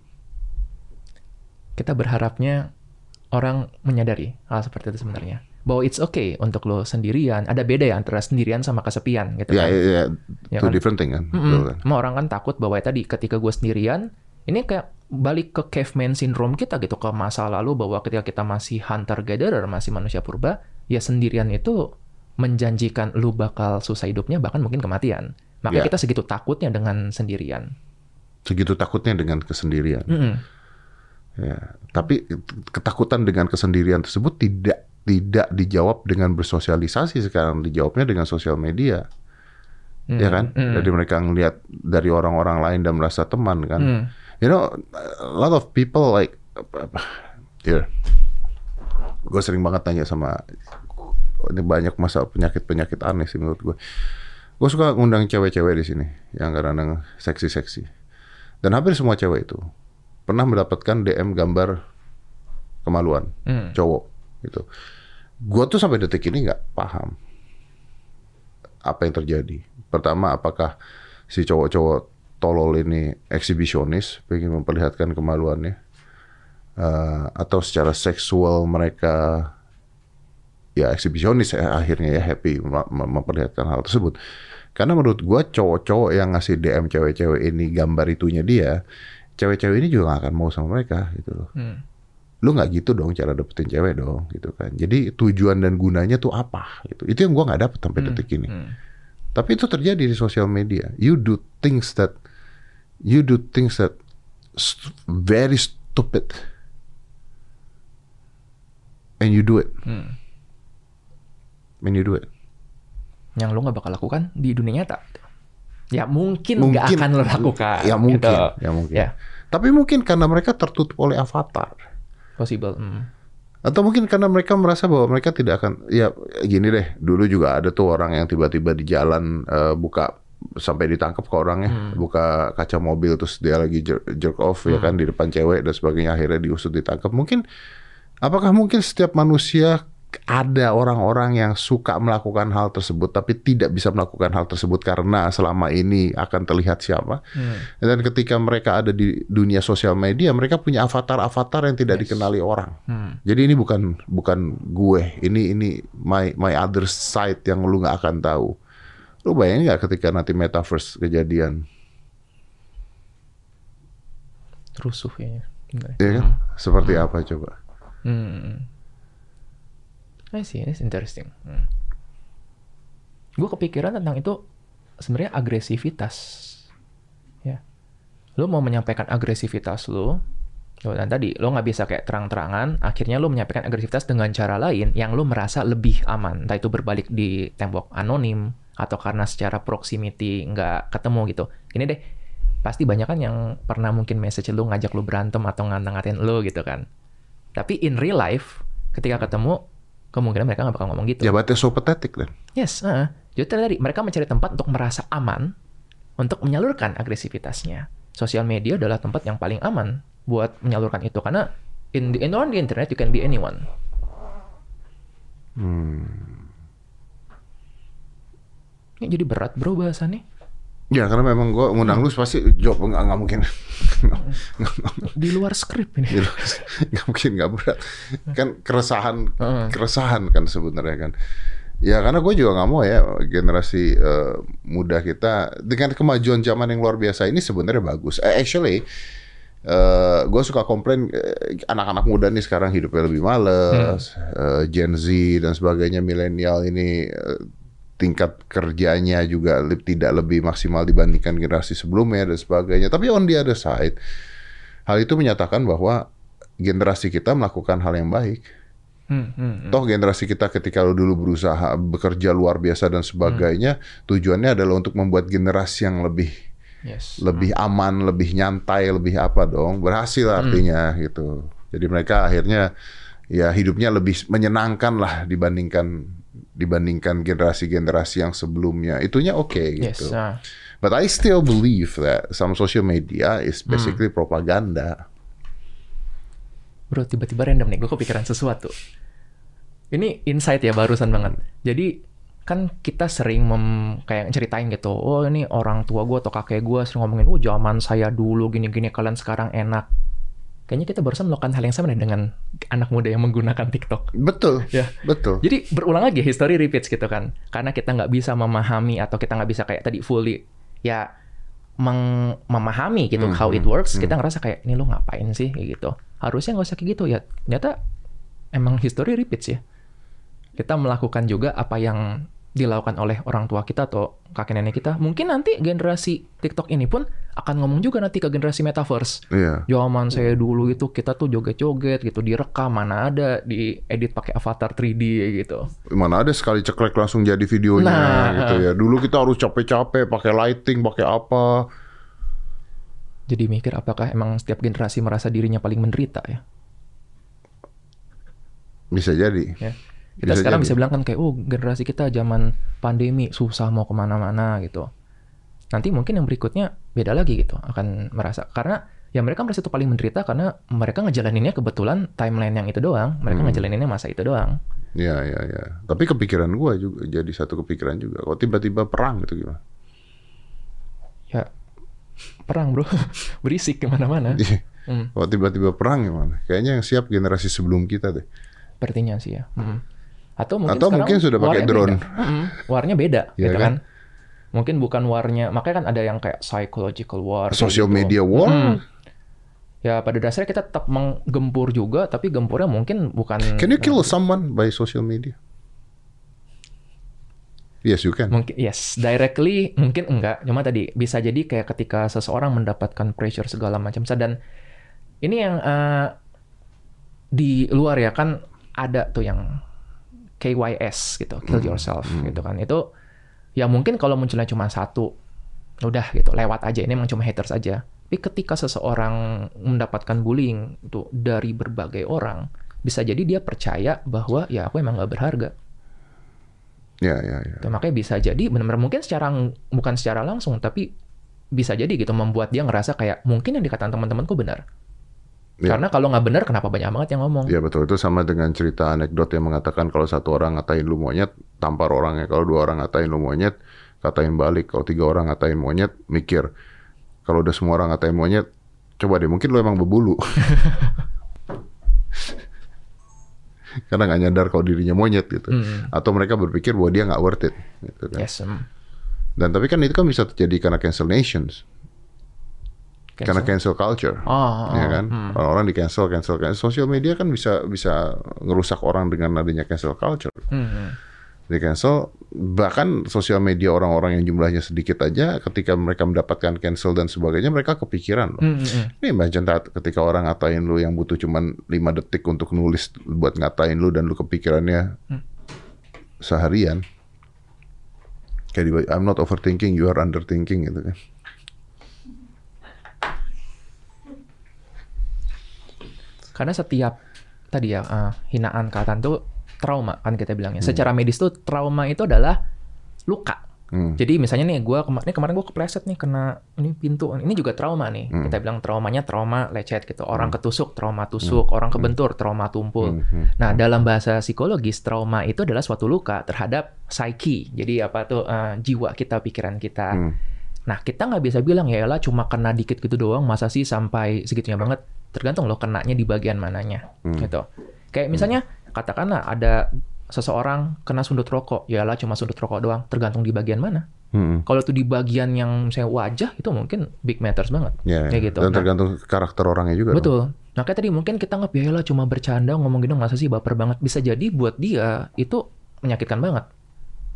S1: Kita berharapnya orang menyadari hal seperti itu sebenarnya. Bahwa it's okay untuk lo sendirian. Ada beda ya antara sendirian sama kesepian gitu
S2: Ya,
S1: kan.
S2: ya, ya,
S1: Ya
S2: two
S1: kan?
S2: different thing kan. Betul kan?
S1: Semua orang kan takut bahwa ya tadi ketika gue sendirian, ini kayak balik ke caveman syndrome kita gitu ke masa lalu bahwa ketika kita masih hunter gatherer, masih manusia purba, ya sendirian itu menjanjikan lu bakal susah hidupnya bahkan mungkin kematian. Makanya
S2: Ya.
S1: kita segitu takutnya dengan sendirian.
S2: Segitu takutnya dengan kesendirian.
S1: Mm-mm.
S2: Ya, tapi ketakutan dengan kesendirian tersebut tidak tidak dijawab dengan bersosialisasi sekarang dijawabnya dengan sosial media. Ya kan?
S1: Mm.
S2: Jadi mereka ngelihat dari orang-orang lain dan merasa teman kan.
S1: Mm.
S2: You know, a lot of people like here. Gue sering banget tanya sama ini banyak masa penyakit-penyakit aneh sih menurut gue. Gue suka ngundang cewek-cewek di sini yang kadang-kadang seksi-seksi. Dan hampir semua cewek itu pernah mendapatkan DM gambar kemaluan
S1: Mm.
S2: cowok gitu. Gue tuh sampai detik ini nggak paham apa yang terjadi. Pertama, apakah si cowok-cowok tolol ini eksibisionis, pengen memperlihatkan kemaluannya, Eh, atau secara seksual mereka ya eksibisionis ya akhirnya ya happy mem- mem- memperlihatkan hal tersebut. Karena menurut gua cowok-cowok yang ngasih DM cewek-cewek ini gambar itunya dia, cewek-cewek ini juga gak akan mau sama mereka gitu loh.
S1: Mm.
S2: Lu nggak gitu dong cara dapetin cewek dong gitu kan. Jadi tujuan dan gunanya tuh apa gitu. Itu yang gua nggak dapet sampai detik ini.
S1: Mm.
S2: Tapi itu terjadi di sosial media. You do things that you do things that st- very stupid. And you do it.
S1: Mm.
S2: And you do it.
S1: Yang lo nggak bakal lakukan di dunia nyata. Ya mungkin nggak akan lo lakukan.
S2: Ya mungkin,
S1: gitu.
S2: ya mungkin.
S1: Ya,
S2: Tapi mungkin karena mereka tertutup oleh avatar.
S1: Possible. Mm.
S2: Atau mungkin karena mereka merasa bahwa mereka tidak akan ya gini deh, dulu juga ada tuh orang yang tiba-tiba di jalan eh, buka sampai ditangkap ke orangnya, buka kaca mobil terus dia lagi jer- jerk off ya kan di depan cewek dan sebagainya akhirnya diusut ditangkap. Mungkin apakah mungkin setiap manusia ada orang-orang yang suka melakukan hal tersebut tapi tidak bisa melakukan hal tersebut karena selama ini akan terlihat siapa. Dan ketika mereka ada di dunia sosial media, mereka punya avatar-avatar yang tidak dikenali orang.
S1: Hmm.
S2: Jadi ini bukan bukan gue, ini ini my my other side yang lu nggak akan tahu. Lu bayangin nggak ketika nanti metaverse kejadian,
S1: Rusuh kayaknya.
S2: Ya kan? Seperti apa coba?
S1: Hmm. I see, this interesting. Hmm. Gue kepikiran tentang itu sebenarnya agresivitas. Ya. Lo mau menyampaikan agresivitas lo, dan tadi lo nggak bisa kayak terang-terangan, akhirnya lo menyampaikan agresivitas dengan cara lain yang lo merasa lebih aman. Entah itu berbalik di tembok anonim, atau karena secara proximity nggak ketemu gitu. Ini deh, pasti banyak kan yang pernah mungkin message lo ngajak lo berantem atau ngantang-ngatain lo gitu kan. Tapi in real life, ketika ketemu, kemungkinan mereka nggak bakal ngomong gitu.
S2: Ya berarti so pathetic dan.
S1: Yes, heeh. jadi tadi mereka mencari tempat untuk merasa aman, untuk menyalurkan agresivitasnya. Sosial media adalah tempat yang paling aman buat menyalurkan itu karena in the, in on the internet you can be anyone. Ini jadi berat bro bahasannya.
S2: Ya karena memang gue ngundang lu pasti jawab nggak nggak mungkin.
S1: Di luar skrip ini.
S2: Nggak. Mungkin nggak berat. Kan keresahan keresahan kan sebenarnya kan. Ya karena gue juga nggak mau ya generasi eh, muda kita dengan kemajuan zaman yang luar biasa ini sebenarnya bagus. Eh, actually eh gue suka komplain anak-anak muda nih sekarang hidupnya lebih males eh, Gen Z dan sebagainya milenial ini eh, tingkat kerjanya juga tidak lebih maksimal dibandingkan generasi sebelumnya dan sebagainya. Tapi on the other side, hal itu menyatakan bahwa generasi kita melakukan hal yang baik.
S1: Hmm, hmm, hmm.
S2: Toh generasi kita ketika lu dulu berusaha bekerja luar biasa dan sebagainya, tujuannya adalah untuk membuat generasi yang lebih
S1: Yes.
S2: lebih aman, lebih nyantai, lebih apa dong? Berhasil artinya gitu. Jadi mereka akhirnya ya hidupnya lebih menyenangkan lah dibandingkan dibandingkan generasi-generasi yang sebelumnya. Itunya oke
S1: Yes.
S2: gitu.
S1: ah.
S2: But I still believe that some social media is basically propaganda.
S1: Bro, tiba-tiba random nih, gue kepikiran sesuatu. Ini insight ya barusan banget. Jadi kan kita sering mem, kayak ceritain gitu, oh ini orang tua gue atau kakek gue sering ngomongin, oh zaman saya dulu gini-gini, kalian sekarang enak. Kayaknya kita barusan melakukan hal yang sama dengan anak muda yang menggunakan TikTok.
S2: Betul,
S1: Ya.
S2: betul.
S1: Jadi berulang lagi history repeats gitu kan. Karena kita nggak bisa memahami atau kita nggak bisa kayak tadi fully ya meng- memahami gitu
S2: Hmm,
S1: how it
S2: hmm,
S1: works.
S2: hmm.
S1: Kita ngerasa kayak ini lo ngapain sih kayak gitu. Harusnya nggak usah kayak gitu ya. Ternyata emang history repeats ya. Kita melakukan juga apa yang dilakukan oleh orang tua kita atau kakek nenek kita. Mungkin nanti generasi TikTok ini pun akan ngomong juga nanti ke generasi metaverse.
S2: Iya.
S1: Zaman saya dulu itu kita tuh joget-joget gitu direkam mana ada diedit pakai avatar 3D gitu.
S2: Mana ada sekali ceklek langsung jadi videonya
S1: Nah.
S2: gitu ya. Dulu kita harus capek-capek pakai lighting, pakai apa.
S1: Jadi mikir apakah emang setiap generasi merasa dirinya paling menderita ya?
S2: Bisa jadi.
S1: ya. Kita
S2: Bisa
S1: sekarang
S2: jadi.
S1: bisa bilang kan kayak, oh generasi kita zaman pandemi susah mau ke mana-mana gitu. Nanti mungkin yang berikutnya beda lagi gitu, akan merasa. Karena ya mereka merasa itu paling menderita karena mereka ngejalaninnya kebetulan timeline yang itu doang. Mereka
S2: Hmm.
S1: ngejalaninnya masa itu doang.
S2: Iya, iya, iya. Tapi kepikiran gua juga jadi satu kepikiran juga. Kok tiba-tiba perang gitu gimana?
S1: Ya, perang bro. Berisik ke mana-mana. Hmm,
S2: Kok tiba-tiba perang gimana? Kayaknya yang siap generasi sebelum kita deh.
S1: sepertinya sih ya. Hmm. Atau mungkin,
S2: Atau mungkin sudah pakai drone.
S1: beda. Warnya beda
S2: Iya
S1: gitu
S2: kan?
S1: kan. Mungkin bukan warnya, makanya kan ada yang kayak psychological war. kayak
S2: Social
S1: gitu.
S2: media war.
S1: Mm. Ya pada dasarnya kita tetap menggempur juga, tapi gempurnya mungkin bukan.
S2: Can you kill someone by social media? Yes, you can.
S1: Mungkin yes, directly mungkin enggak. Cuma tadi bisa jadi kayak ketika seseorang mendapatkan pressure segala macam dan ini yang eh, di luar ya kan ada tuh yang KYS gitu, kill yourself gitu kan. Itu ya mungkin kalau munculnya cuma satu udah gitu, lewat aja. Ini emang cuma haters aja. Tapi ketika seseorang mendapatkan bullying itu dari berbagai orang, bisa jadi dia percaya bahwa ya aku emang nggak berharga.
S2: Ya, ya, ya.
S1: Tuh, makanya bisa jadi benar-benar mungkin secara bukan secara langsung tapi bisa jadi gitu membuat dia ngerasa kayak mungkin yang dikatakan teman-temanku benar.
S2: Ya.
S1: Karena kalau nggak benar kenapa banyak banget yang ngomong?
S2: Ya betul itu sama dengan cerita anekdot yang mengatakan kalau satu orang ngatain lu monyet, tampar orangnya. Kalau dua orang ngatain lu monyet, katain balik. Kalau tiga orang ngatain monyet, mikir. Kalau udah semua orang ngatain monyet, coba deh mungkin lu emang bebulu. Karena nggak nyadar kalau dirinya monyet gitu.
S1: Hmm.
S2: Atau mereka berpikir bahwa dia nggak worth it. Gitu kan.
S1: Yes. hmm.
S2: Dan tapi kan itu kan bisa terjadi karena cancel nations, karena cancel culture.
S1: Oh, oh,
S2: ya kan
S1: hmm.
S2: orang-orang di cancel cancel cancel sosial media kan bisa bisa ngerusak orang dengan adanya cancel culture
S1: Hmm, hmm.
S2: di cancel bahkan sosial media orang-orang yang jumlahnya sedikit aja ketika mereka mendapatkan cancel dan sebagainya mereka kepikiran loh
S1: Hmm, hmm, hmm.
S2: ini imagine ketika orang ngatain lu yang butuh cuman 5 detik untuk nulis buat ngatain lu dan lu kepikirannya
S1: Hmm.
S2: seharian kayak di I'm not overthinking you are underthinking gitu kan
S1: Karena setiap tadi ya eh, hinaan kataan tuh trauma kan kita bilangnya. Secara medis tuh trauma itu adalah luka.
S2: Hmm.
S1: Jadi misalnya nih gue kema kemarin gue kepleset nih kena ini pintu ini juga trauma nih
S2: Hmm.
S1: kita bilang traumanya trauma lecet gitu orang ketusuk trauma tusuk orang kebentur trauma tumpul
S2: Hmm, hmm.
S1: nah dalam bahasa psikologis trauma itu adalah suatu luka terhadap psyche jadi apa tuh eh, jiwa kita pikiran kita
S2: Hmm.
S1: Nah kita nggak bisa bilang ya lah cuma kena dikit gitu doang masa sih sampai segitunya banget tergantung loh kenanya di bagian mananya
S2: Hmm.
S1: gitu kayak misalnya katakanlah ada seseorang kena sundut rokok ya lah cuma sundut rokok doang tergantung di bagian mana
S2: Hmm.
S1: kalau itu di bagian yang saya wajah itu mungkin big matters banget.
S2: Ya,
S1: Kayak gitu.
S2: Dan
S1: Nah.
S2: tergantung karakter orangnya juga. dong.
S1: Betul. Nah kayak tadi mungkin kita nggak ya lah cuma bercanda ngomong gitu masa sih baper banget. Bisa jadi buat dia itu menyakitkan banget.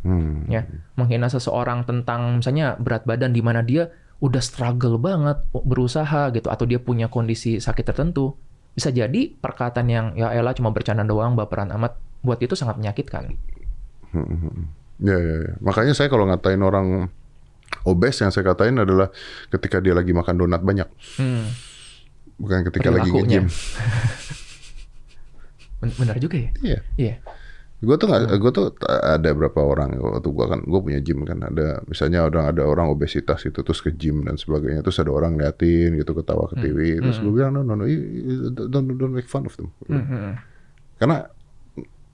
S2: Hmm.
S1: ya menghina seseorang tentang misalnya berat badan di mana dia udah struggle banget berusaha gitu atau dia punya kondisi sakit tertentu bisa jadi perkataan yang ya elah cuma bercanda doang baperan amat buat itu sangat menyakitkan
S2: Ya, ya, ya. Makanya saya kalau ngatain orang obes yang saya katain adalah ketika dia lagi makan donat banyak,
S1: hmm.
S2: bukan ketika lagi nge-gym.
S1: Ben- benar juga ya
S2: Iya.
S1: iya
S2: Gue tuh nggak, gue tuh ada berapa orang waktu gue kan, gue punya gym kan, ada misalnya orang ada orang obesitas itu terus ke gym dan sebagainya, terus ada orang liatin gitu ketawa ke TV, terus gue bilang no no no, don't don't make fun of them,
S1: Hmm, hmm, hmm.
S2: karena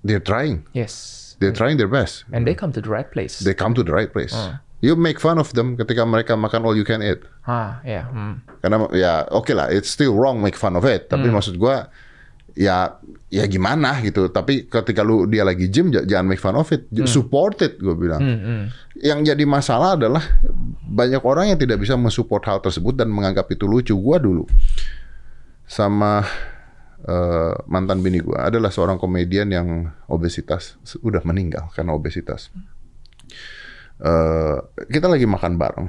S2: they're trying,
S1: yes
S2: they're trying their best,
S1: and they come to the right place
S2: they come to the right place. You make fun of them ketika mereka makan all you can eat.
S1: ah ya hmm.
S2: Karena ya oke lah, it's still wrong make fun of it. Tapi maksud gua ya ya gimana gitu. Tapi ketika lu dia lagi gym jangan make fun of it, J- support it gue bilang.
S1: Hmm, hmm.
S2: Yang jadi masalah adalah banyak orang yang tidak bisa mensupport hal tersebut dan menganggap itu lucu. Gua dulu sama eh, mantan bini gua adalah seorang komedian yang obesitas udah meninggal karena obesitas. Eh, kita lagi makan bareng.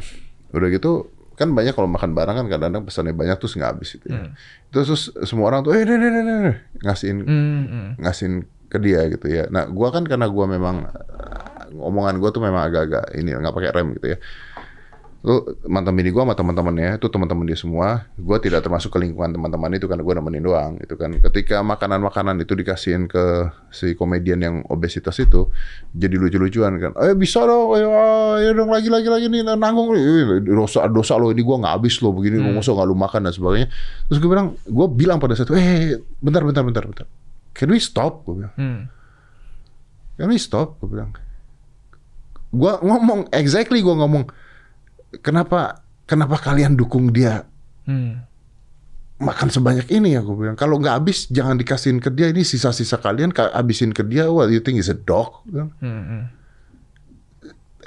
S2: Udah gitu kan banyak kalau makan bareng kan kadang-kadang pesannya banyak terus nggak habis itu. Ya. Terus, terus semua orang tuh eh deh, deh, deh, deh," ngasihin
S1: Hmm, hmm.
S2: ngasihin ke dia gitu ya. Nah, gua kan karena gua memang eh, omongan gua tuh memang agak-agak ini nggak pakai rem gitu ya. Lu mantan bini gua sama teman-temannya itu teman-teman dia semua. Gua tidak termasuk ke lingkungan teman-teman itu karena gua nemenin doang itu kan. Ketika makanan-makanan itu dikasihin ke si komedian yang obesitas itu jadi lucu-lucuan kan. Eh bisa dong, ayo, ayo dong lagi lagi lagi nih nanggung. Eh, dosa dosa lo ini gua nggak habis lo begini, hmm. nggak lu makan dan sebagainya. Terus gue bilang, gue bilang pada saat itu, eh bentar bentar bentar bentar. Can we stop? Gue bilang.
S1: Hmm.
S2: Can we stop? Gue bilang. Gua ngomong exactly gua ngomong kenapa kenapa kalian dukung dia?
S1: Hmm.
S2: makan sebanyak ini ya gue bilang. Kalau nggak habis jangan dikasihin ke dia. Ini sisa-sisa kalian ka- habisin ke dia. What you think is a dog? Gua bilang.
S1: Hmm, hmm.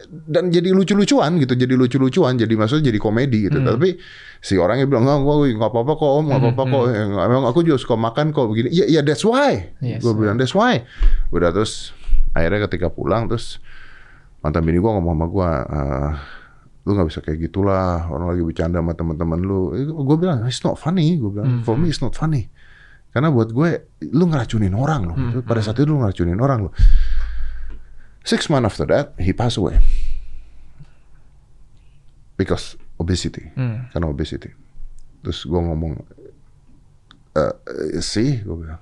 S2: dan jadi lucu-lucuan gitu jadi lucu-lucuan jadi maksudnya jadi komedi gitu. Tapi si orangnya bilang nggak gue nggak apa-apa kok om nggak apa-apa kok. Eh, emang aku juga suka makan kok begini. Ya ya that's why.
S1: Yes.
S2: gue bilang that's why. Udah terus akhirnya ketika pulang terus mantan bini gue ngomong sama gue "Ah, lu nggak bisa kayak gitulah orang lagi bercanda sama teman-teman lu. Gue bilang it's not funny gue bilang. For me it's not funny. Karena buat gue lu ngeracunin orang loh. Pada saat itu lu ngeracunin orang loh. Six months after that he passed away. Because obesity.
S1: Hmm.
S2: karena obesity. Terus gue ngomong eh sih gue bilang.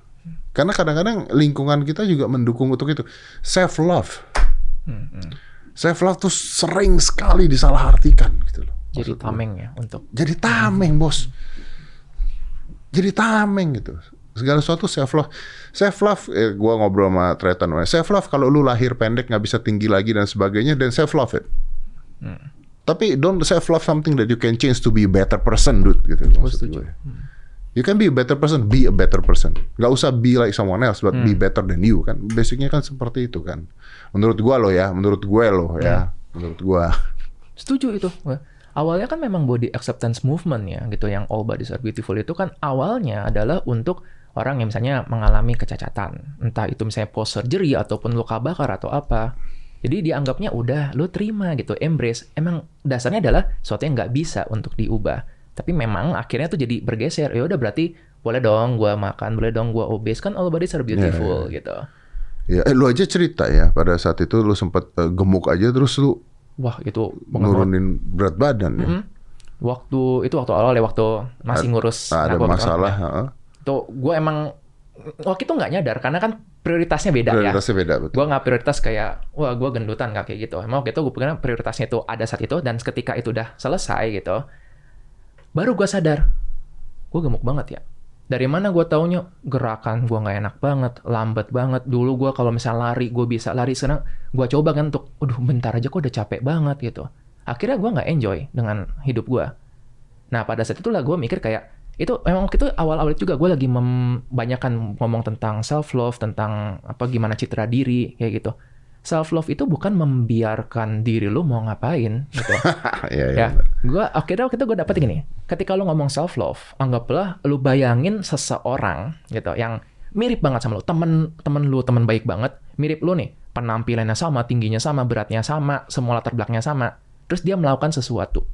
S2: Karena kadang-kadang lingkungan kita juga mendukung untuk itu. Self love self love tuh sering sekali disalahartikan gitu loh.
S1: Jadi tameng ya untuk
S2: jadi tameng bos. Jadi tameng gitu. Segala sesuatu self love self love eh, gue ngobrol sama Tretan self love kalau lu lahir pendek nggak bisa tinggi lagi dan sebagainya dan self love it tapi don't self love something that you can change to be a better person dude gitu maksud
S1: setuju.
S2: gue You can be a better person, be a better person. Gak usah be like someone else, but be better than you kan. Basicnya kan seperti itu kan. Menurut gua loh ya, menurut gue loh ya, menurut gua.
S1: Setuju itu. Awalnya kan memang body acceptance movement ya gitu yang all bodies are beautiful itu kan awalnya adalah untuk orang yang misalnya mengalami kecacatan. Entah itu misalnya post surgery ataupun luka bakar atau apa. Jadi dianggapnya udah lo terima gitu, embrace. Emang dasarnya adalah sesuatu yang nggak bisa untuk diubah. Tapi memang akhirnya tuh jadi bergeser. Ya udah berarti boleh dong gua makan, boleh dong gua obese kan all bodies are beautiful gitu.
S2: Ya, eh, lu aja cerita ya pada saat itu lu sempat eh, gemuk aja terus lu
S1: Wah, itu
S2: nurunin berat badan ya.
S1: Hmm. Waktu itu waktu awal ya waktu masih ngurus
S2: ada masalah, heeh.
S1: Tuh gue emang waktu itu nggak nyadar karena kan prioritasnya beda ya.
S2: prioritasnya beda betul.
S1: Gue nggak prioritas kayak wah gue gendutan nggak kayak gitu. Emang waktu itu gue pikirnya prioritasnya itu ada saat itu dan ketika itu udah selesai gitu, baru gue sadar gue gemuk banget ya. Dari mana gue taunya gerakan gue nggak enak banget, lambat banget. Dulu gue kalau misalnya lari gue bisa lari sekarang gue coba kan untuk, aduh bentar aja kok udah capek banget gitu. Akhirnya gue nggak enjoy dengan hidup gue. Nah pada saat itulah gue mikir kayak itu waktu itu awal-awal juga gue lagi membanyakan ngomong tentang self love tentang apa gimana citra diri kayak gitu. Self love itu bukan membiarkan diri lu mau ngapain gitu.
S2: Iya, iya.
S1: ya, gue akhirnya waktu itu gue dapet gini. Ketika lu ngomong self love, anggaplah lu bayangin seseorang gitu yang mirip banget sama lu, temen temen lu temen baik banget, mirip lu nih, penampilannya sama, tingginya sama, beratnya sama, semua latar belakangnya sama. Terus dia melakukan sesuatu.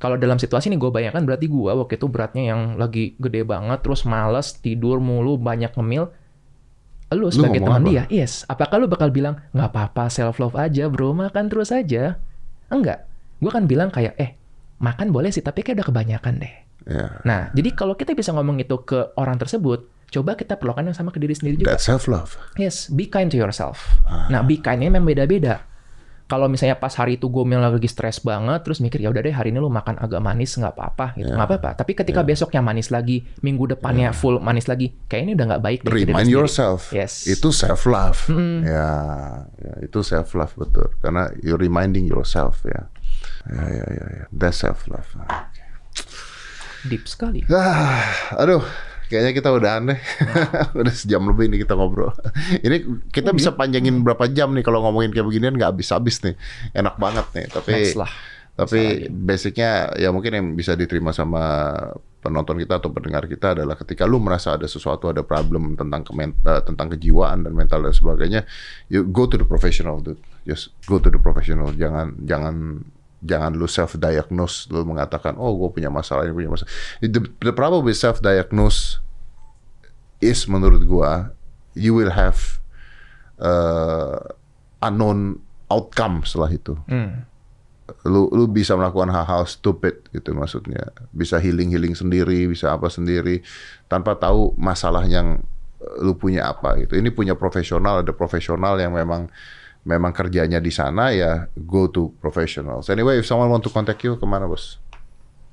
S1: Kalau dalam situasi ini gue bayangkan berarti gue waktu itu beratnya yang lagi gede banget, terus males, tidur mulu, banyak ngemil. Lu sebagai teman dia, yes. Apakah lu bakal bilang, nggak apa-apa, self-love aja bro, makan terus aja? Enggak. Gue kan bilang kayak, eh, makan boleh sih, tapi kayak udah kebanyakan deh.
S2: Ya.
S1: Nah, jadi kalau kita bisa ngomong itu ke orang tersebut, coba kita perlakukan yang sama ke diri sendiri juga.
S2: That's self love.
S1: Yes, be kind to yourself. Nah, be kind ini memang beda-beda. Kalau misalnya pas hari itu gue lagi stres banget, terus mikir ya udah deh hari ini lu makan agak manis nggak apa-apa gitu, nggak apa-apa. Tapi ketika besoknya manis lagi, minggu depannya full manis lagi, kayak ini udah nggak baik.
S2: Remind yourself.
S1: Yes.
S2: Itu self love. Ya, ya, itu self love betul. Karena you reminding yourself ya. Ya, ya, ya, ya. That's self love.
S1: deep sekali.
S2: Ah, aduh, kayaknya kita udah aneh. udah sejam lebih nih kita ngobrol. Ini kita bisa panjangin berapa jam nih kalau ngomongin kayak beginian nggak habis-habis nih. Enak banget nih. Tapi
S1: Next lah.
S2: tapi basicnya ya mungkin yang bisa diterima sama penonton kita atau pendengar kita adalah ketika lu merasa ada sesuatu ada problem tentang kemen, eh, tentang kejiwaan dan mental dan sebagainya, you go to the professional dude. Just go to the professional. Jangan jangan jangan lu self diagnose lu mengatakan oh gue punya masalah ini punya masalah. The, the problem with self diagnose is menurut gua you will have uh, unknown outcome setelah itu
S1: Hmm.
S2: lu lu bisa melakukan hal-hal stupid gitu maksudnya bisa healing healing sendiri bisa apa sendiri tanpa tahu masalah yang eh, lu punya apa gitu ini punya profesional ada profesional yang memang memang kerjanya di sana ya go to professionals. Anyway if someone want to contact you ke mana bos?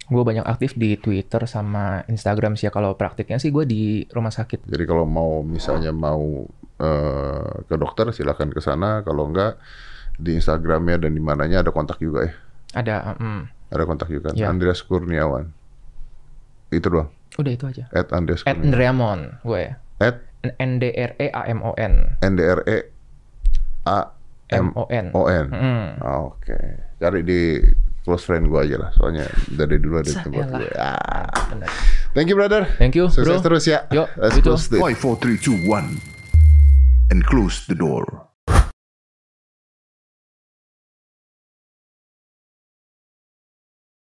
S1: Gue banyak aktif di Twitter sama Instagram sih ya. Kalau praktiknya sih gue di rumah sakit.
S2: jadi kalau mau misalnya mau eh, ke dokter silakan ke sana. Kalau enggak di Instagramnya dan di mananya ada kontak juga ya?
S1: Ada, mm,
S2: ada kontak juga?
S1: Ya.
S2: Andreas Kurniawan. Itu doang?
S1: Udah itu aja.
S2: at Andreas
S1: At
S2: Kurniawan.
S1: Andreamon gue.
S2: At?
S1: N D R E A M O N.
S2: NDRE A M
S1: O N.
S2: O N.
S1: Mm.
S2: Ah, Oke, cari di close friend gue aja lah, soalnya dari dulu ada di tempat gue. Ah. Thank you brother.
S1: Thank you,
S2: Sukses
S1: bro.
S2: terus ya.
S1: Yo,
S2: Let's
S1: gitu.
S2: close this.
S3: Five, four, three, two, one, and close the door.